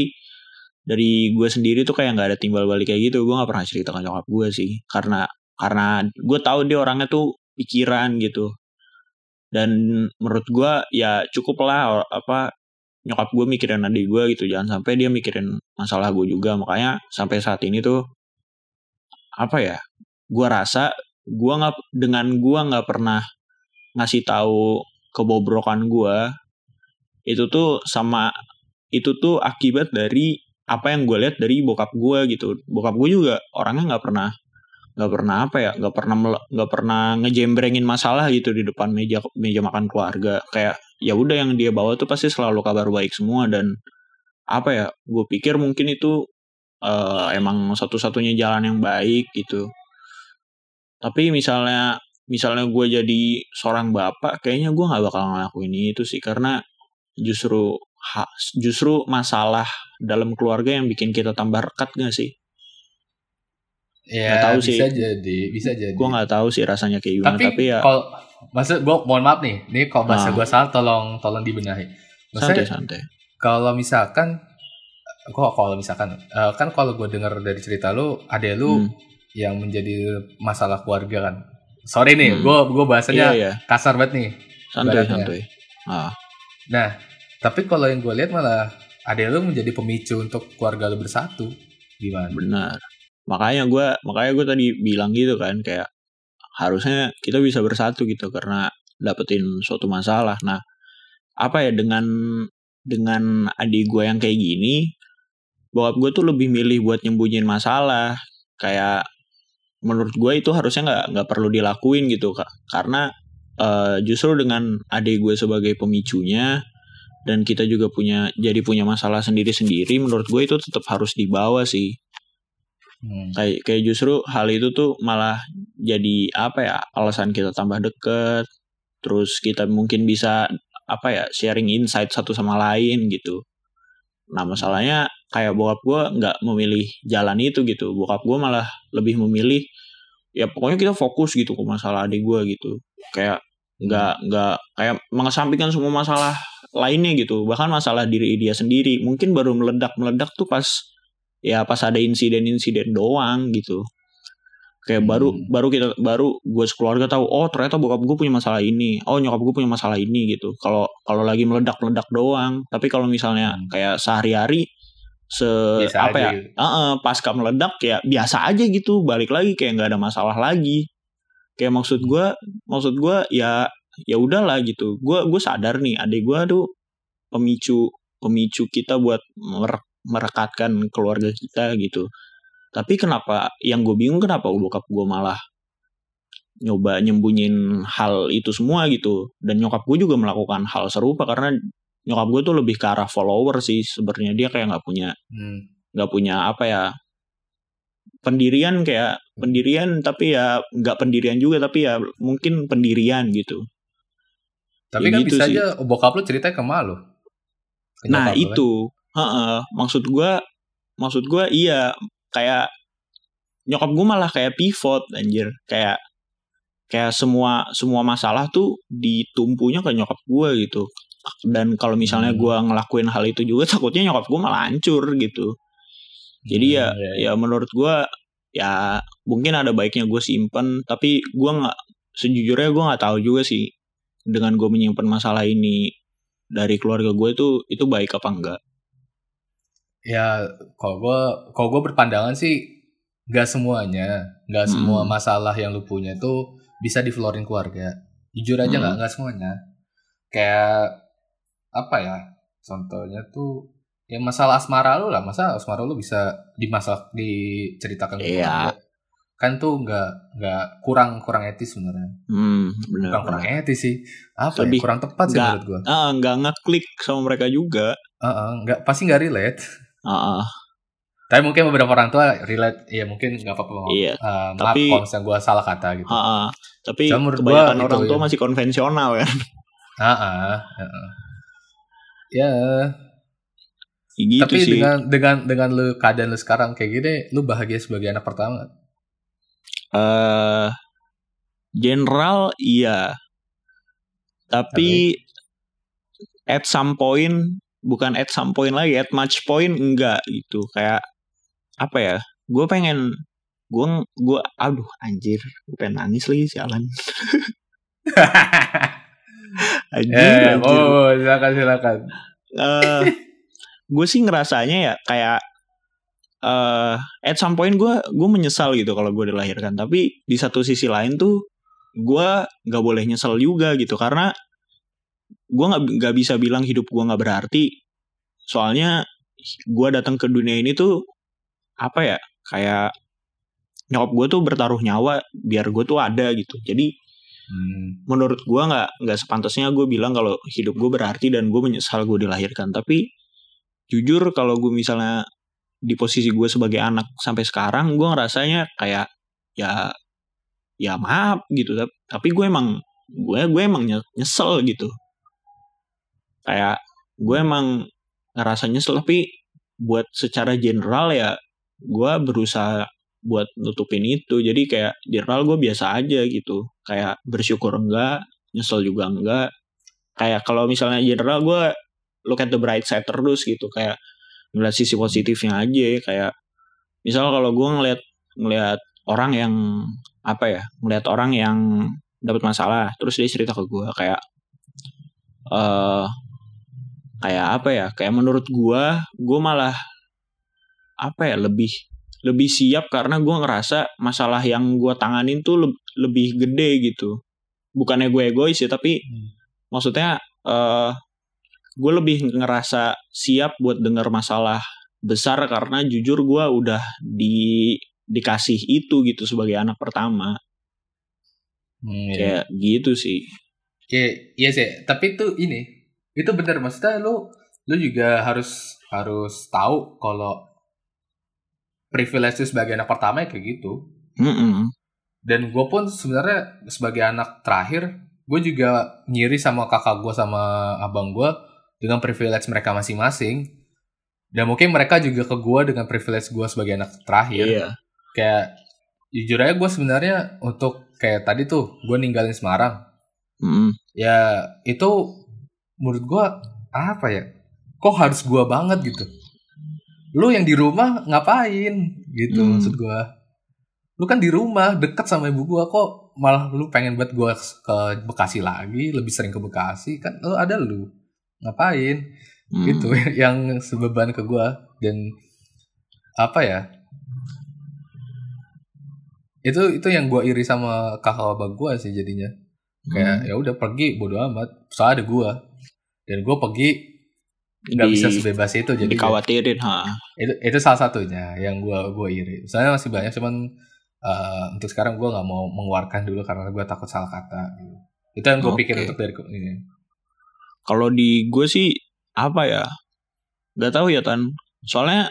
dari gue sendiri tuh kayak nggak ada timbal balik kayak gitu. Gue nggak pernah cerita ke nyokap gue sih. Karena karena gue tahu dia orangnya tuh pikiran gitu. Dan menurut gue ya cukup lah apa nyokap gue mikirin adik gue gitu. Jangan sampai dia mikirin masalah gue juga. Makanya sampai saat ini tuh apa ya gue rasa gue nggak dengan gue nggak pernah ngasih tahu kebobrokan gue itu tuh sama itu tuh akibat dari apa yang gue lihat dari bokap gue gitu. Bokap gue juga orangnya nggak pernah nggak pernah apa ya nggak pernah nggak pernah ngejembrengin masalah gitu di depan meja meja makan keluarga. Kayak ya udah yang dia bawa tuh pasti selalu kabar baik semua dan apa ya gue pikir mungkin itu eh, emang satu-satunya jalan yang baik gitu. Tapi misalnya misalnya gue jadi seorang bapak kayaknya gue nggak bakal ngelakuin itu sih. Karena justru ha- justru masalah dalam keluarga yang bikin kita tambah rekat gak sih ya Nggak tahu sih. bisa jadi bisa jadi gue nggak tahu sih rasanya kayak gimana tapi, tapi, ya kalau maksud gue mohon maaf nih ini kalau bahasa Ah. gue salah tolong tolong dibenahi maksudnya santai-santai kalau misalkan kok kalau misalkan eh, kan kalau gue dengar dari cerita lu ada lu Hmm. yang menjadi masalah keluarga kan sorry nih Hmm. gue gue iya bahasanya iya kasar banget nih santai Ibaratnya. santai ah nah tapi kalau yang gue lihat malah ada lu menjadi pemicu untuk keluarga lu bersatu. Gimana? Benar. Makanya gue makanya gue tadi bilang gitu kan kayak harusnya kita bisa bersatu gitu karena dapetin suatu masalah. Nah apa ya dengan dengan adik gue yang kayak gini bokap gue tuh lebih milih buat nyembunyiin masalah. Kayak menurut gue itu harusnya nggak nggak perlu dilakuin gitu kak. Karena uh, justru dengan adik gue sebagai pemicunya dan kita juga punya jadi punya masalah sendiri-sendiri menurut gue itu tetap harus dibawa sih. Hmm. kayak kayak justru hal itu tuh malah jadi apa ya alasan kita tambah deket terus kita mungkin bisa apa ya sharing insight satu sama lain gitu. Nah masalahnya kayak bokap gue nggak memilih jalan itu gitu. Bokap gue malah lebih memilih ya pokoknya kita fokus gitu ke masalah adik gue gitu. Kayak nggak nggak kayak mengesampingkan semua masalah lainnya gitu. Bahkan masalah diri dia sendiri. Mungkin baru meledak meledak tuh pas ya pas ada insiden-insiden doang gitu. Kayak hmm. baru baru kita baru gue sekeluarga tahu oh ternyata bokap gue punya masalah ini. Oh nyokap gue punya masalah ini gitu. Kalau kalau lagi meledak meledak doang. Tapi kalau misalnya hmm. kayak sehari-hari se biasa apa ya gitu. uh, uh, pasca meledak ya biasa aja gitu. Balik lagi kayak nggak ada masalah lagi. Kayak maksud gue maksud gue ya ya udahlah gitu gue gue sadar nih adik gue tuh pemicu pemicu kita buat merekatkan keluarga kita gitu tapi kenapa yang gue bingung kenapa bokap gue malah nyoba nyembunyin hal itu semua gitu dan nyokap gue juga melakukan hal serupa karena nyokap gue tuh lebih ke arah follower sih sebenarnya dia kayak nggak punya hmm. nggak hmm. punya apa ya pendirian kayak pendirian tapi ya nggak pendirian juga tapi ya mungkin pendirian gitu tapi ya kan gitu bisa sih. aja bokap lu cerita ke malu nah itu kan? uh maksud gue maksud gue iya kayak nyokap gue malah kayak pivot anjir kayak kayak semua semua masalah tuh ditumpunya ke nyokap gue gitu dan kalau misalnya hmm. gue ngelakuin hal itu juga <laughs> takutnya nyokap gue malah hancur gitu jadi ya hmm, ya, ya. ya menurut gue ya mungkin ada baiknya gue simpen tapi gue nggak sejujurnya gue nggak tahu juga sih dengan gue menyimpan masalah ini dari keluarga gue itu itu baik apa enggak ya kalau gue kalau gue berpandangan sih nggak semuanya nggak hmm. semua masalah yang lu punya itu bisa diflorin keluarga jujur aja nggak hmm. nggak semuanya kayak apa ya contohnya tuh ya masalah asmara lu lah masa asmara lu bisa dimasak diceritakan iya. Kan tuh nggak nggak kurang kurang etis sebenarnya hmm, bener, bukan kurang etis sih apa ya? kurang tepat sih menurut gua uh, nggak ngeklik sama mereka juga uh, uh, nggak pasti nggak relate Uh, uh. Tapi mungkin beberapa orang tua relate, ya mungkin nggak apa-apa. Iya. Uh, tapi kalau misalnya gue salah kata gitu. Uh, uh. Tapi Cuma kebanyakan gua, orang itu, tua ya. masih konvensional kan. Uh, uh, uh. Ya. Gitu tapi sih. dengan dengan dengan lu keadaan lu sekarang kayak gini, lu bahagia sebagai anak pertama? Eh, uh, general iya. Tapi okay. at some point bukan at some point lagi at match point enggak gitu kayak apa ya gue pengen gue gue aduh anjir gue pengen nangis lagi sialan <laughs> anjir, yeah, anjir. oh silakan silakan uh, gue sih ngerasanya ya kayak uh, at some point gue gue menyesal gitu kalau gue dilahirkan. Tapi di satu sisi lain tuh gue nggak boleh nyesel juga gitu. Karena gue nggak nggak bisa bilang hidup gue nggak berarti. Soalnya gue datang ke dunia ini tuh apa ya kayak nyokap gue tuh bertaruh nyawa biar gue tuh ada gitu. Jadi hmm. menurut gue nggak nggak sepantasnya gue bilang kalau hidup gue berarti dan gue menyesal gue dilahirkan. Tapi jujur kalau gue misalnya di posisi gue sebagai anak sampai sekarang gue ngerasanya kayak ya ya maaf gitu tapi gue emang gue gue emang nyesel gitu. Kayak gue emang ngerasa nyesel tapi buat secara general ya gue berusaha buat nutupin itu. Jadi kayak general gue biasa aja gitu. Kayak bersyukur enggak nyesel juga enggak. Kayak kalau misalnya general gue look at the bright side terus gitu. Kayak ngeliat sisi positifnya aja kayak misal kalau gue ngeliat ngeliat orang yang apa ya ngeliat orang yang dapat masalah terus dia cerita ke gue kayak uh, kayak apa ya kayak menurut gua gua malah apa ya lebih lebih siap karena gua ngerasa masalah yang gua tanganin tuh le lebih gede gitu bukannya gue egois ya tapi hmm. maksudnya uh, gue lebih ngerasa siap buat denger masalah besar karena jujur gue udah di dikasih itu gitu sebagai anak pertama Hmm, iya. kayak gitu sih Iya, iya sih. Tapi itu ini, itu benar maksudnya lu lu juga harus harus tahu kalau privilege sebagai anak pertama ya kayak gitu. Mm-mm. Dan gue pun sebenarnya sebagai anak terakhir, gue juga ngiri sama kakak gue sama abang gue dengan privilege mereka masing-masing. Dan mungkin mereka juga ke gue dengan privilege gue sebagai anak terakhir. iya Kayak jujur aja gue sebenarnya untuk kayak tadi tuh gue ninggalin Semarang. Mm-mm. ya itu menurut gua apa ya kok harus gua banget gitu lu yang di rumah ngapain gitu Hmm. maksud gua lu kan di rumah dekat sama ibu gua kok malah lu pengen buat gua ke Bekasi lagi lebih sering ke Bekasi kan lu ada lu ngapain? Mm. gitu <laughs> yang sebeban ke gua dan apa ya? Itu itu yang gua iri sama kakak abang gua sih jadinya. Kayak Mm. ya udah pergi bodo amat. Soalnya ada gua. Dan gua pergi nggak bisa sebebas itu jadi dikhawatirin ha. Itu itu salah satunya yang gua gua iri. Soalnya masih banyak cuman eh, untuk sekarang gua nggak mau mengeluarkan dulu karena gua takut salah kata gitu. itu yang gua pikir Oke. untuk dari ini kalau di gue sih apa ya nggak tahu ya tan. Soalnya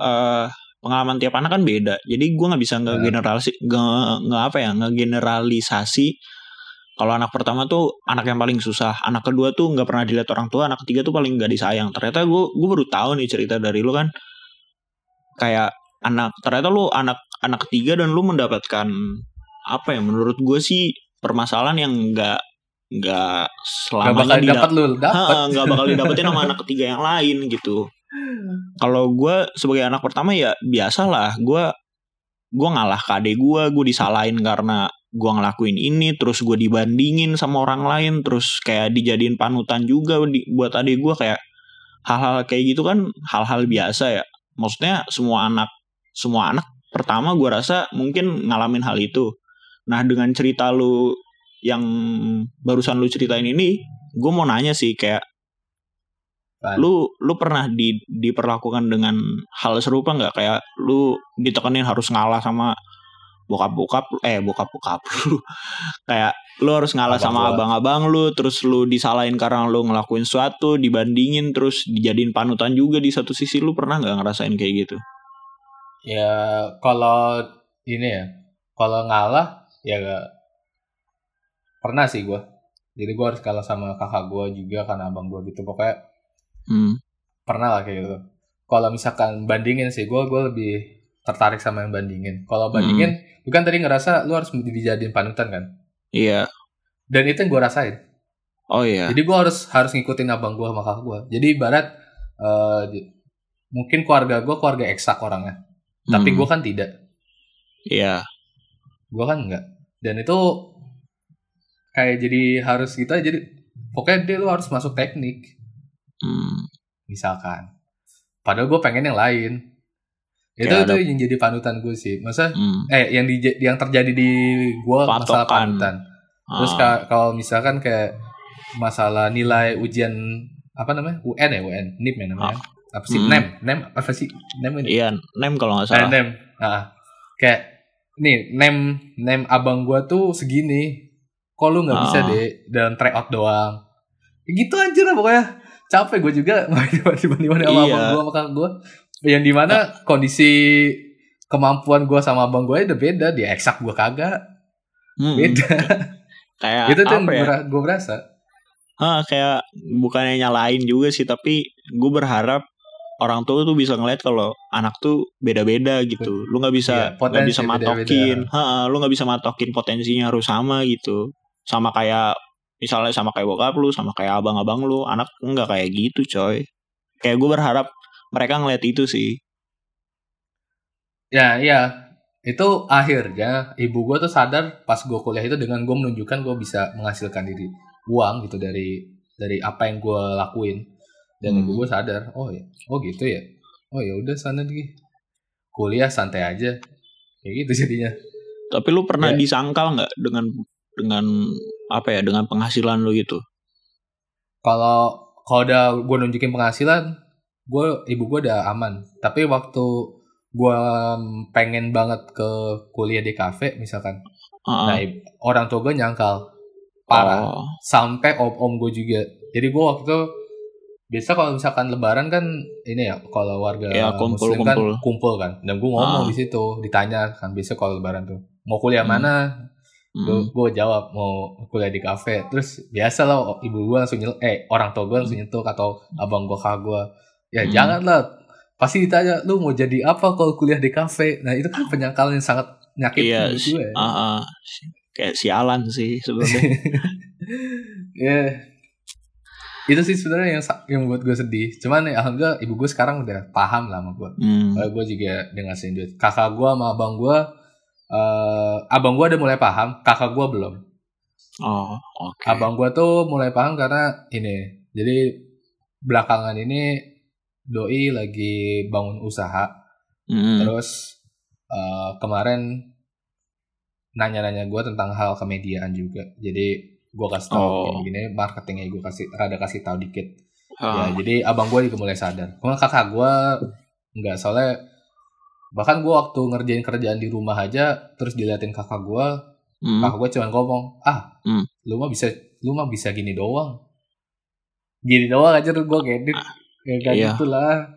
eh pengalaman tiap anak kan beda. Jadi gue nggak bisa nggak generalisasi nggak nggak apa ya nggak generalisasi kalau anak pertama tuh anak yang paling susah. Anak kedua tuh nggak pernah dilihat orang tua. Anak ketiga tuh paling nggak disayang. Ternyata gue gue baru tahu nih cerita dari lu kan. Kayak anak ternyata lu anak anak ketiga dan lu mendapatkan apa ya menurut gue sih permasalahan yang nggak nggak nggak selamanya bakal didap- dapat lu dapat nggak bakal didapetin sama <laughs> anak ketiga yang lain gitu. <laughs> Kalau gue sebagai anak pertama ya biasalah gue gue ngalah ke adek gue, gue disalahin karena gue ngelakuin ini, terus gue dibandingin sama orang lain, terus kayak dijadiin panutan juga di- buat adek gue kayak hal-hal kayak gitu kan hal-hal biasa ya. Maksudnya semua anak semua anak pertama gue rasa mungkin ngalamin hal itu. Nah dengan cerita lu yang barusan lu ceritain ini, gue mau nanya sih kayak Apaan? lu lu pernah di diperlakukan dengan hal serupa nggak? Kayak lu ditekenin harus ngalah sama bokap bokap eh bokap bokap lu. <laughs> Kayak lu harus ngalah Abang sama abang-abang lu terus lu disalahin karena lu ngelakuin sesuatu dibandingin terus dijadiin panutan juga di satu sisi. Lu pernah nggak ngerasain kayak gitu? Ya kalau ini ya kalau ngalah ya nggak pernah sih gua. Jadi gua harus kalah sama kakak gua juga karena abang gua gitu. Pokoknya hmm. pernah lah kayak gitu. Kalau misalkan bandingin sih gue gue lebih tertarik sama yang bandingin. Kalau bandingin lu kan tadi ngerasa lu harus dijadiin panutan kan? Iya. Dan itu yang gue rasain. Oh iya. Jadi gue harus harus ngikutin abang gue sama kakak gue jadi ibarat di- mungkin keluarga gue keluarga eksak orangnya. Tapi Hmm. gue kan tidak. Iya. Gue kan enggak. Dan itu kayak jadi harus gitu aja jadi pokoknya dia lu harus masuk teknik. Hmm. misalkan. Padahal gue pengen yang lain. Itu Kayak itu ada- yang jadi panutan gue sih. Masa Hmm. eh yang di yang terjadi di gue masalah Patokan. panutan. Terus Ah. ka- kalau misalkan kayak masalah nilai ujian apa namanya? UN ya UN NIP ya namanya. Apa sih? Hmm. NEM. NEM apa sih? NEM ini? Iya nem kalau nggak Eh, salah. NEM. Ah. Kayak nih NEM. NEM abang gue tuh segini kok lu nggak bisa Ah. deh dalam tryout doang Ya gitu aja lah pokoknya capek gue juga <laughs> dibanding-banding sama Iya. abang gue sama kakak gue yang di mana kondisi kemampuan gue sama abang gue udah beda dia eksak gue kagak Hmm. beda <laughs> kayak itu tuh ya gue berasa Ah, kayak bukannya nyalain juga sih, tapi gue berharap orang tua tuh bisa ngeliat kalau anak tuh beda-beda gitu. Lu nggak bisa Iya, nggak bisa matokin, Ha, lu nggak bisa matokin potensinya harus sama gitu. Sama kayak misalnya sama kayak bokap lu, sama kayak abang-abang lu, anak nggak kayak gitu coy. Kayak gue berharap mereka ngeliat itu sih. ya iya itu akhirnya ibu gue tuh sadar pas gue kuliah itu dengan gue menunjukkan gue bisa menghasilkan diri uang gitu dari dari apa yang gue lakuin dan Hmm. ibu gue sadar oh ya oh gitu ya oh ya udah sana lagi kuliah santai aja kayak gitu jadinya Tapi lu pernah Ya. disangkal nggak dengan dengan apa ya dengan penghasilan lu gitu? kalau kalau udah gue nunjukin penghasilan gue ibu gue udah aman tapi waktu gue pengen banget ke kuliah di kafe misalkan Heeh. nah i- orang tua gue nyangkal parah Oh. sampai om om gue juga jadi gue waktu itu biasa kalau misalkan lebaran kan ini ya kalau warga Iya, kumpul, muslim kan kumpul. kumpul kan dan gue ngomong Ah. di situ ditanya kan biasa kalau lebaran tuh mau kuliah Hmm. mana gue Mm. gue jawab mau kuliah di kafe terus biasa lah ibu gue langsung nyel eh orang tua gue langsung nyentuh atau abang gue kakak gue ya Hmm. jangan lah pasti ditanya lu mau jadi apa kalau kuliah di kafe nah itu kan penyangkalan yang sangat nyakitin Iya, buat si- gue ah, ah. kayak sialan sih sebenarnya. <laughs> ya itu sih sebenarnya yang yang buat gue sedih cuman ya alhamdulillah ibu gue sekarang udah paham lah sama gue Hmm. Gue juga udah ngasihin duit kakak gue sama abang gue eh abang gue udah mulai paham kakak gue belum Oh, oke. abang gue tuh mulai paham karena ini jadi belakangan ini doi lagi bangun usaha Mm. terus eh, kemarin nanya-nanya gue tentang hal kemediaan juga jadi gue kasih tahu Oh. gini marketingnya gue kasih rada kasih tahu dikit Ah. ya jadi abang gue juga mulai sadar cuma kakak gue nggak soalnya bahkan gue waktu ngerjain kerjaan di rumah aja terus diliatin kakak gue Mm. kakak gue cuma ngomong ah Hmm. lu mah bisa lu mah bisa gini doang gini doang aja tuh gue ngedit ya kayak iya. gitulah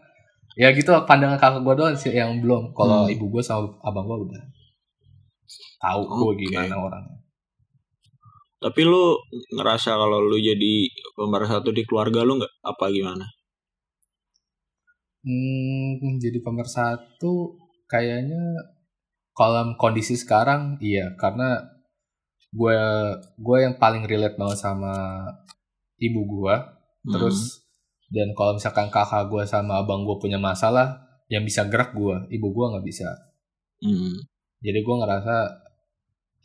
ya gitu pandangan kakak gue doang sih yang belum kalau Hmm. ibu gue sama abang gue udah tahu gue Oke. gimana orangnya Tapi lu ngerasa kalau lu jadi pemersatu di keluarga lu nggak apa gimana? Hmm, jadi pemersatu kayaknya kalau kondisi sekarang iya karena gue gue yang paling relate banget sama ibu gue Hmm. terus dan kalau misalkan kakak gue sama abang gue punya masalah yang bisa gerak gue ibu gue nggak bisa Hmm. jadi gue ngerasa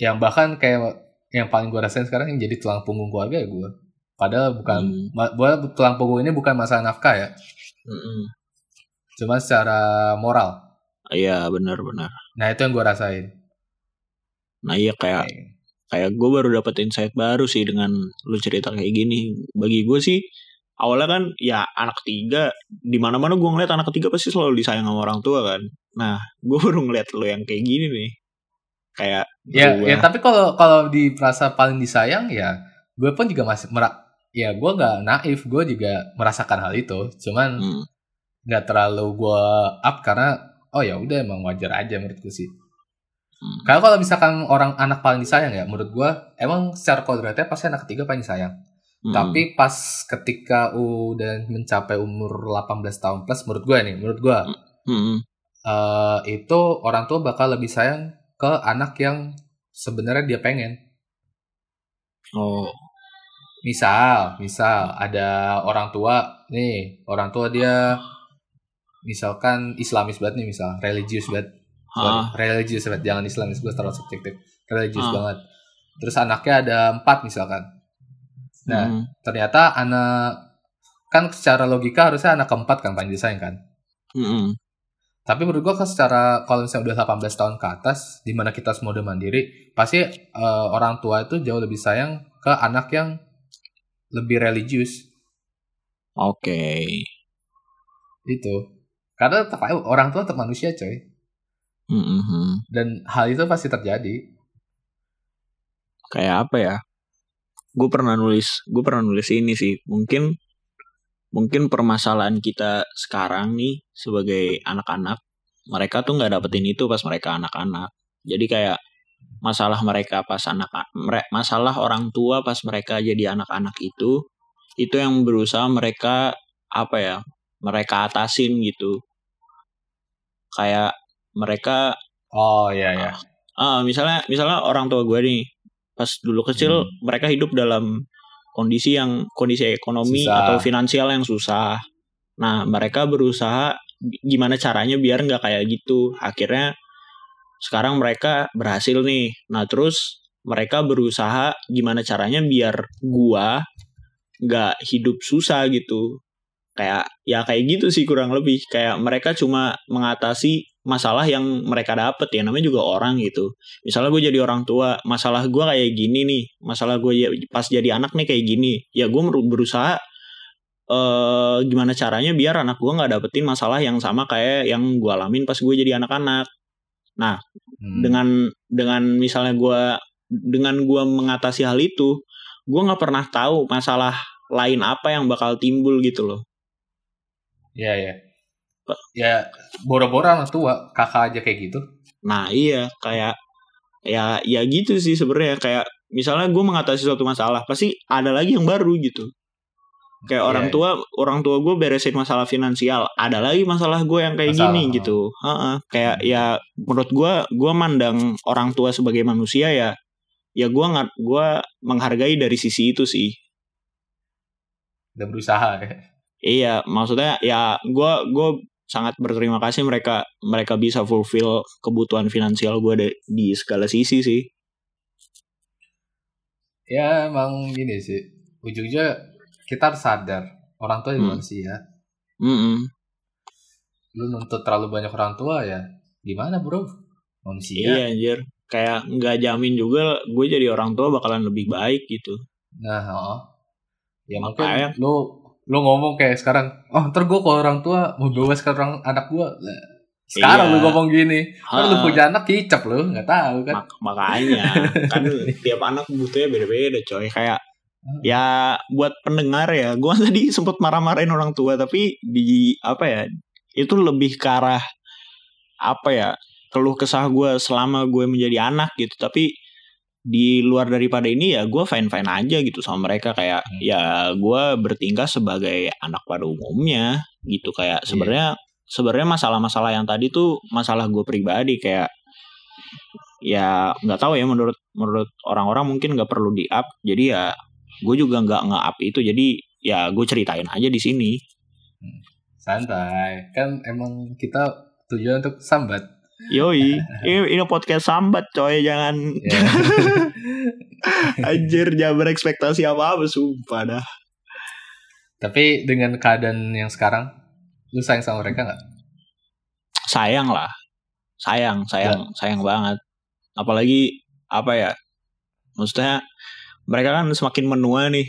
yang bahkan kayak yang paling gue rasain sekarang yang jadi tulang punggung keluarga ya gue padahal bukan Hmm. gua tulang punggung ini bukan masalah nafkah ya Mm-mm. cuma secara moral Iya benar-benar. nah itu yang gue rasain Nah iya kayak Kayak- kayak gue baru dapet insight baru sih dengan lu cerita kayak gini. Bagi gue sih awalnya kan ya anak ketiga di mana mana gue ngeliat anak ketiga pasti selalu disayang sama orang tua kan. Nah <laughs> gue baru ngeliat lu yang kayak gini nih. Kayak Ya, berubah. ya tapi kalau kalau di merasa paling disayang ya gue pun juga masih merak ya gue nggak naif gue juga merasakan hal itu cuman Hmm. nggak terlalu gue up karena oh ya udah emang wajar aja menurutku sih Hmm. karena kalau misalkan orang anak paling disayang ya menurut gue emang secara kodratnya pasti anak ketiga paling disayang Hmm. tapi pas ketika udah mencapai umur 18 tahun plus menurut gue nih menurut gue Hmm. eh, itu orang tua bakal lebih sayang ke anak yang sebenarnya dia pengen Oh. Misal, misal ada orang tua nih, orang tua dia misalkan Islamis banget nih misal, religius banget. Ah. Religius banget, jangan Islamis gue terlalu subjektif. Religius Ah. banget. Terus anaknya ada empat misalkan. Nah, Hmm. ternyata anak kan secara logika harusnya anak keempat kan paling disayang kan. Hmm. Tapi menurut gue kan secara kalau misalnya udah 18 tahun ke atas, di mana kita semua udah mandiri, pasti eh, orang tua itu jauh lebih sayang ke anak yang lebih religius. Oke. itu karena tetap aja orang tua tetap manusia coy Hmm, hmm. dan hal itu pasti terjadi Kayak apa ya? Gue pernah nulis, gue pernah nulis ini sih. Mungkin mungkin permasalahan kita sekarang nih sebagai anak-anak, mereka tuh nggak dapetin itu pas mereka anak-anak. Jadi kayak masalah mereka pas anak masalah orang tua pas mereka jadi anak-anak itu itu yang berusaha mereka apa ya mereka atasin gitu kayak mereka oh iya ya ah misalnya misalnya orang tua gue nih pas dulu kecil Hmm. mereka hidup dalam kondisi yang kondisi ekonomi Susah. atau finansial yang susah. Nah mereka berusaha gi- gimana caranya biar nggak kayak gitu. Akhirnya sekarang mereka berhasil nih. Nah terus mereka berusaha gimana caranya biar gua nggak hidup susah gitu kayak ya kayak gitu sih kurang lebih. Kayak mereka cuma mengatasi masalah yang mereka dapet. Ya namanya juga orang gitu. Misalnya gue jadi orang tua masalah gue kayak gini nih. Masalah gue ya- pas jadi anak nih kayak gini. Ya gue berusaha eh gimana caranya biar anak gue nggak dapetin masalah yang sama kayak yang gue alamin pas gue jadi anak-anak. Hmm. dengan dengan misalnya gue dengan gue mengatasi hal itu gue nggak pernah tahu masalah lain apa yang bakal timbul gitu loh ya ya ya boro-boro anak tua kakak aja kayak gitu. Nah iya kayak ya ya gitu sih sebenarnya. Kayak misalnya gue mengatasi suatu masalah pasti ada lagi yang baru gitu. Kayak Iya, orang iya. tua orang tua gue beresin masalah finansial ada lagi masalah gue yang kayak Masalah, gini gitu. Heeh, kayak ya menurut gue gue mandang orang tua sebagai manusia ya ya gue nggak gue menghargai dari sisi itu sih. Udah berusaha ya iya maksudnya ya gue gue sangat berterima kasih mereka mereka bisa fulfill kebutuhan finansial gue di, di segala sisi sih ya emang gini sih ujungnya kita harus sadar orang tua juga Hmm. manusia Mm-mm. lu nuntut terlalu banyak orang tua ya gimana bro manusia Iya anjir. Kayak nggak jamin juga gue jadi orang tua bakalan lebih baik gitu. nah oh. ya Makanya- mungkin lu lu ngomong kayak sekarang oh ntar gue kalau orang tua mau bawa sekarang anak gue sekarang Iya. lu ngomong gini Ntar lu punya anak kicap lu nggak tahu kan? Mak- makanya kan <laughs> tiap anak butuhnya beda-beda coy. Kayak ya buat pendengar ya, gue <laughs> tadi sempet marah-marahin orang tua tapi di apa ya itu lebih ke arah apa ya keluh kesah gue selama gue menjadi anak gitu. Tapi di luar daripada ini ya gue fine fine aja gitu sama mereka. Kayak Hmm. ya gue bertingkah sebagai anak pada umumnya gitu. Kayak Iya. sebenarnya sebenarnya masalah-masalah yang tadi tuh masalah gue pribadi. Kayak ya nggak tahu ya menurut menurut orang-orang mungkin nggak perlu di up jadi ya gue juga nggak nge up itu. Jadi ya gue ceritain aja di sini. Santai. Kan emang kita tujuan untuk sambat yoi. Ini, ini podcast sambat coy. Jangan ya. <laughs> anjir jangan berekspektasi apa apa sumpah dah. Tapi dengan keadaan yang sekarang lu sayang sama mereka nggak? Sayang lah. Sayang sayang sayang banget. Apalagi apa ya maksudnya mereka kan semakin menua nih.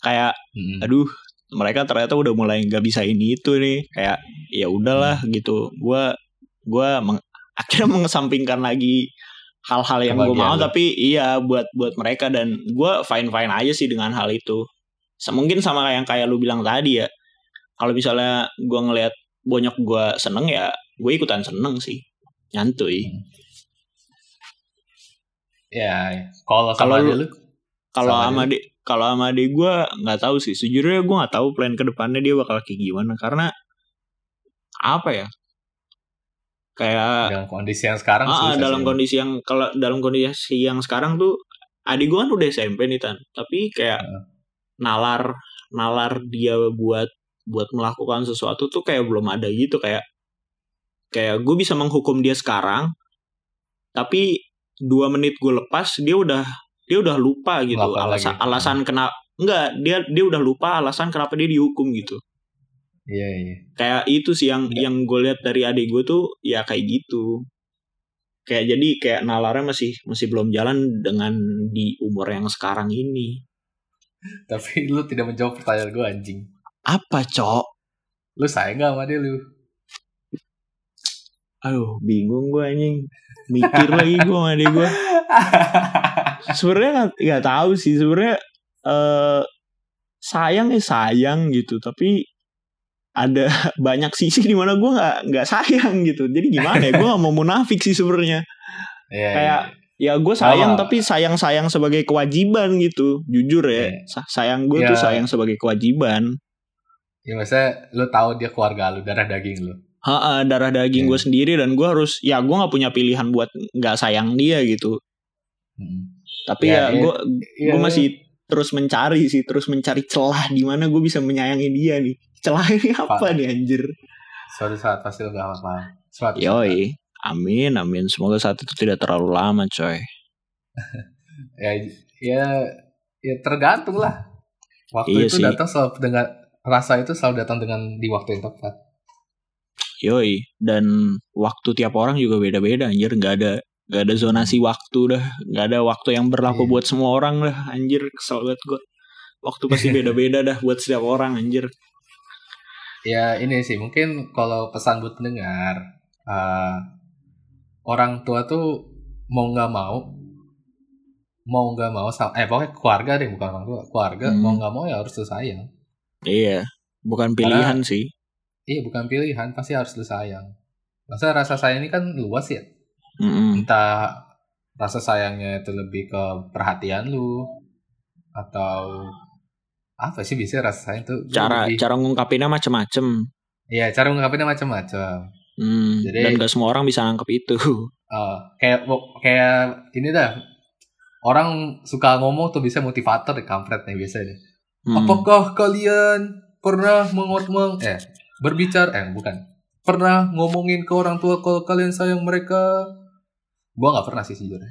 Kayak Mm-mm. aduh mereka ternyata udah mulai nggak bisa ini itu nih. Kayak ya udahlah gitu. Gua gua meng- akhirnya <laughs> mengesampingkan lagi hal-hal yang gue mau tapi iya buat buat mereka dan gua fine fine aja sih dengan hal itu. Mungkin sama yang kayak lu bilang tadi ya kalau misalnya gua ngelihat bonyok gua seneng ya gue ikutan seneng sih. Nyantuy ya ya. kalau Kalau sama lu- kalau Sama adik kalau sama adik gue nggak tahu sih. Sejujurnya gue nggak tahu plan ke depannya dia bakal kayak gimana karena apa ya kayak dengan kondisi yang sekarang ah, dalam sih. kondisi yang kalau dalam kondisi yang sekarang tuh adik gue kan udah SMP nih tan tapi kayak Heeh. nalar nalar dia buat buat melakukan sesuatu tuh kayak belum ada gitu kayak kayak gue bisa menghukum dia sekarang tapi dua menit gue lepas dia udah dia udah lupa gitu Melakukan alasan lagi. alasan kenapa enggak dia dia udah lupa alasan kenapa dia dihukum gitu iya iya. Kayak itu sih yang Enggak. yang gue lihat dari adik gue tuh ya kayak gitu. Kayak jadi kayak nalarnya masih masih belum jalan dengan di umur yang sekarang ini. Tapi lu tidak menjawab pertanyaan gue anjing. Apa cok? Lu sayang gak sama dia lu? Aduh bingung gue anjing. Mikir lagi gue sama adik gue <laughs> sebenarnya nggak nggak tahu sih. Sebenarnya eh sayang ya sayang gitu. Tapi ada <laughs> banyak sisi di mana gue nggak nggak sayang gitu jadi gimana ya gue mau munafik sih sebenarnya Iya, Kayak, iya. ya gue sayang Oh. tapi sayang sayang sebagai kewajiban gitu jujur ya. Sa- sayang gue tuh Iya. sayang sebagai kewajiban ya maksudnya lu tahu dia keluarga lu darah daging lu Ha, darah daging Iya. gue sendiri dan gue harus ya gue nggak punya pilihan buat nggak sayang dia gitu Mm. tapi Ya, ya gue Iya, gue masih terus mencari sih terus mencari celah di mana gue bisa menyayangi dia nih celah ini apa Pak. nih anjir? Suatu saat pasti gak apa-apa suatu saat. yoi. Amin amin. Semoga saat itu tidak terlalu lama coy. <laughs> Ya ya ya tergantung lah. Waktu Iya itu sih. datang selalu dengan rasa itu selalu datang dengan di waktu yang tepat. Yoi. Dan waktu tiap orang juga beda-beda anjir. Nggak ada nggak ada zonasi waktu dah. Nggak ada waktu yang berlaku Iya. buat semua orang dah anjir. Kesel banget gue waktu pasti <laughs> beda-beda dah buat setiap orang anjir ya ini sih mungkin kalau pesan buat pendengar uh, orang tua tuh mau nggak mau mau nggak mau sama eh pokoknya keluarga deh bukan orang tua keluarga Hmm. mau nggak mau ya harus lu sayang Iya, bukan pilihan sih. iya bukan pilihan pasti harus lu sayang masa rasa sayang ini kan luas ya Mm-mm. entah rasa sayangnya itu lebih ke perhatian lu atau apa sih biasanya rasa sayang tuh Cara lebih- cara ngungkapinnya macem-macem. Iya, cara ngungkapinnya macam-macam. Hmm, Jadi- dan gak semua orang bisa nangkep itu. Eh, <laughs> kayak kayak ini dah. Orang suka ngomong tuh bisa motivator deh kampret nih biasanya. Hmm. Apakah kalian pernah mengotmeng eh berbicara eh bukan pernah ngomongin ke orang tua kalau kalian sayang mereka? Gua nggak pernah sih sejujurnya.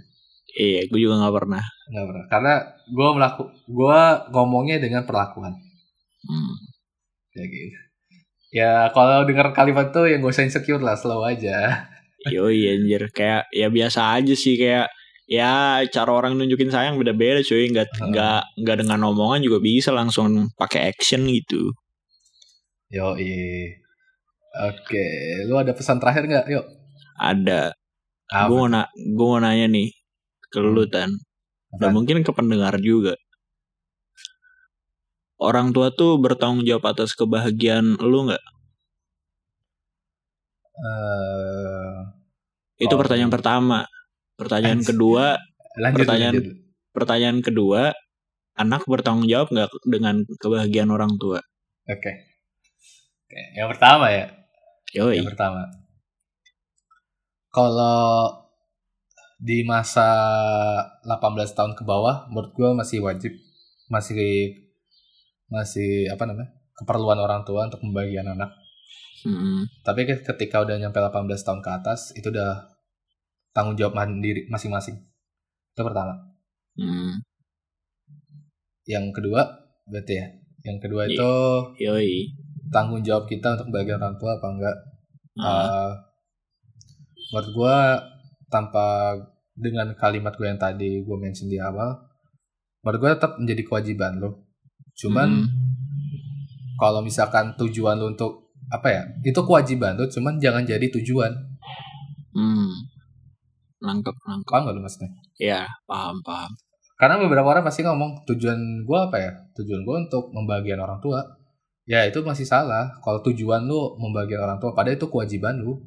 Iya, gue juga gak pernah. Nggak pernah. Karena gua melaku gua ngomongnya dengan perlakuan Hmm. kayak gitu. Ya kalau dengar kalimat tuh yang gak usah insecure lah, slow aja. Yoi anjir, kayak ya biasa aja sih kayak ya cara orang nunjukin sayang beda-beda cuy, nggak Hmm. nggak nggak dengan omongan juga bisa langsung pakai action gitu. Yo, Oke, lu ada pesan terakhir nggak? Yuk. Ada, gue mau na gue mau nanya nih ke lu tan, dan mungkin ke pendengar juga. Orang tua tuh bertanggung jawab atas kebahagiaan lu nggak? Eh, Itu Oh, pertanyaan pertama. Pertanyaan kedua, lanjut, Pertanyaan- lanjut. pertanyaan kedua, anak bertanggung jawab nggak dengan kebahagiaan orang tua? Oke. Oke, yang pertama ya. Yoi. Yang pertama. Kalau di masa 18 tahun ke bawah, menurut gue masih wajib, masih masih apa namanya keperluan orang tua untuk membagian anak. Mm-mm. Tapi ketika udah nyampe 18 tahun ke atas, itu udah tanggung jawab mandiri masing-masing. Itu pertama. Mm. Yang kedua, berarti ya. Yang kedua Iya. itu Yoi. tanggung jawab kita untuk bagian orang tua apa enggak. Eh, menurut gue tanpa dengan kalimat gue yang tadi gue mention di awal, menurut gue tetap menjadi kewajiban lo. Cuman mm. kalau misalkan tujuan lo untuk apa ya, itu kewajiban lo, cuman jangan jadi tujuan. Hmm. Nangkep, nangkep. Paham gak lo maksudnya? Ya, paham, paham. Karena beberapa orang pasti ngomong tujuan gue apa ya? Tujuan gue untuk membagian orang tua. Ya itu masih salah. Kalau tujuan lu membagian orang tua, padahal itu kewajiban lu.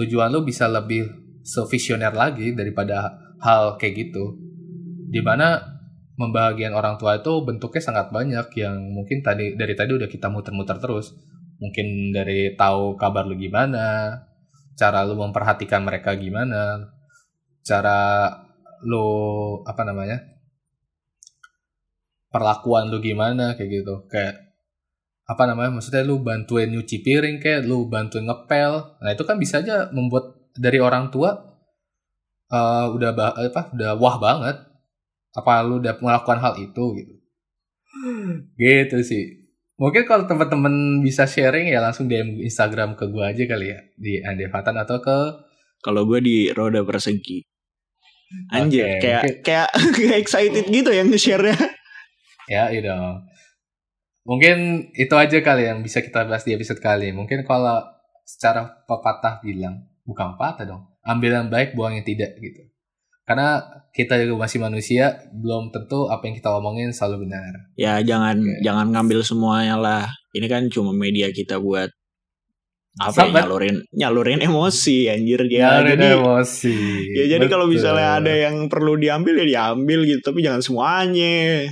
Tujuan lu bisa lebih sevisioner lagi daripada hal kayak gitu. Di mana membahagian orang tua itu bentuknya sangat banyak yang mungkin tadi dari tadi udah kita muter-muter terus. Mungkin dari tahu kabar lu gimana, cara lu memperhatikan mereka gimana, cara lu apa namanya perlakuan lu gimana kayak gitu kayak apa namanya maksudnya lu bantuin nyuci piring kayak lu bantuin ngepel nah itu kan bisa aja membuat dari orang tua eh, udah bah, apa udah wah banget apa lu udah melakukan hal itu gitu gitu sih mungkin kalau teman-teman bisa sharing ya langsung DM Instagram ke gua aja kali ya di Andevatan atau ke Kalau gue di roda persegi. Anjir, Oke, kayak mungkin- kayak <laughs> kayak excited gitu yang nge-share-nya. Ya, iya dong. Mungkin itu aja kali yang bisa kita bahas di episode kali. ini. Mungkin kalau secara pepatah bilang, bukan pepatah dong. Ambil yang baik, buang yang tidak gitu. Karena kita juga masih manusia, belum tentu apa yang kita omongin selalu benar. Ya jangan Oke. jangan ngambil semuanya lah. Ini kan cuma media kita buat apa ya, nyalurin nyalurin emosi anjir ya. Nyalurin jadi emosi. ya jadi kalau misalnya ada yang perlu diambil ya diambil gitu, tapi jangan semuanya.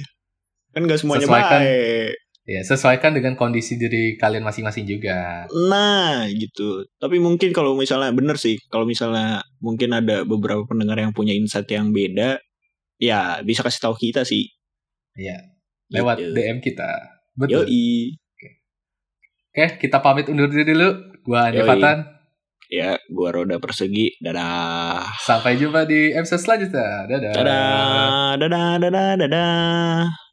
Kan gak semuanya Sesuaikan. baik. Ya, sesuaikan dengan kondisi diri kalian masing-masing juga. Nah, gitu. Tapi mungkin kalau misalnya bener sih, kalau misalnya mungkin ada beberapa pendengar yang punya insight yang beda, ya bisa kasih tahu kita sih. Iya. Lewat Gitu. DM kita. Betul. Yoi. Oke, kita pamit undur diri dulu. Gua Andi. Fatan. Ya, gua roda persegi. Dadah. Sampai jumpa di episode selanjutnya. Dadah. Dadah, dadah, dadah, dadah.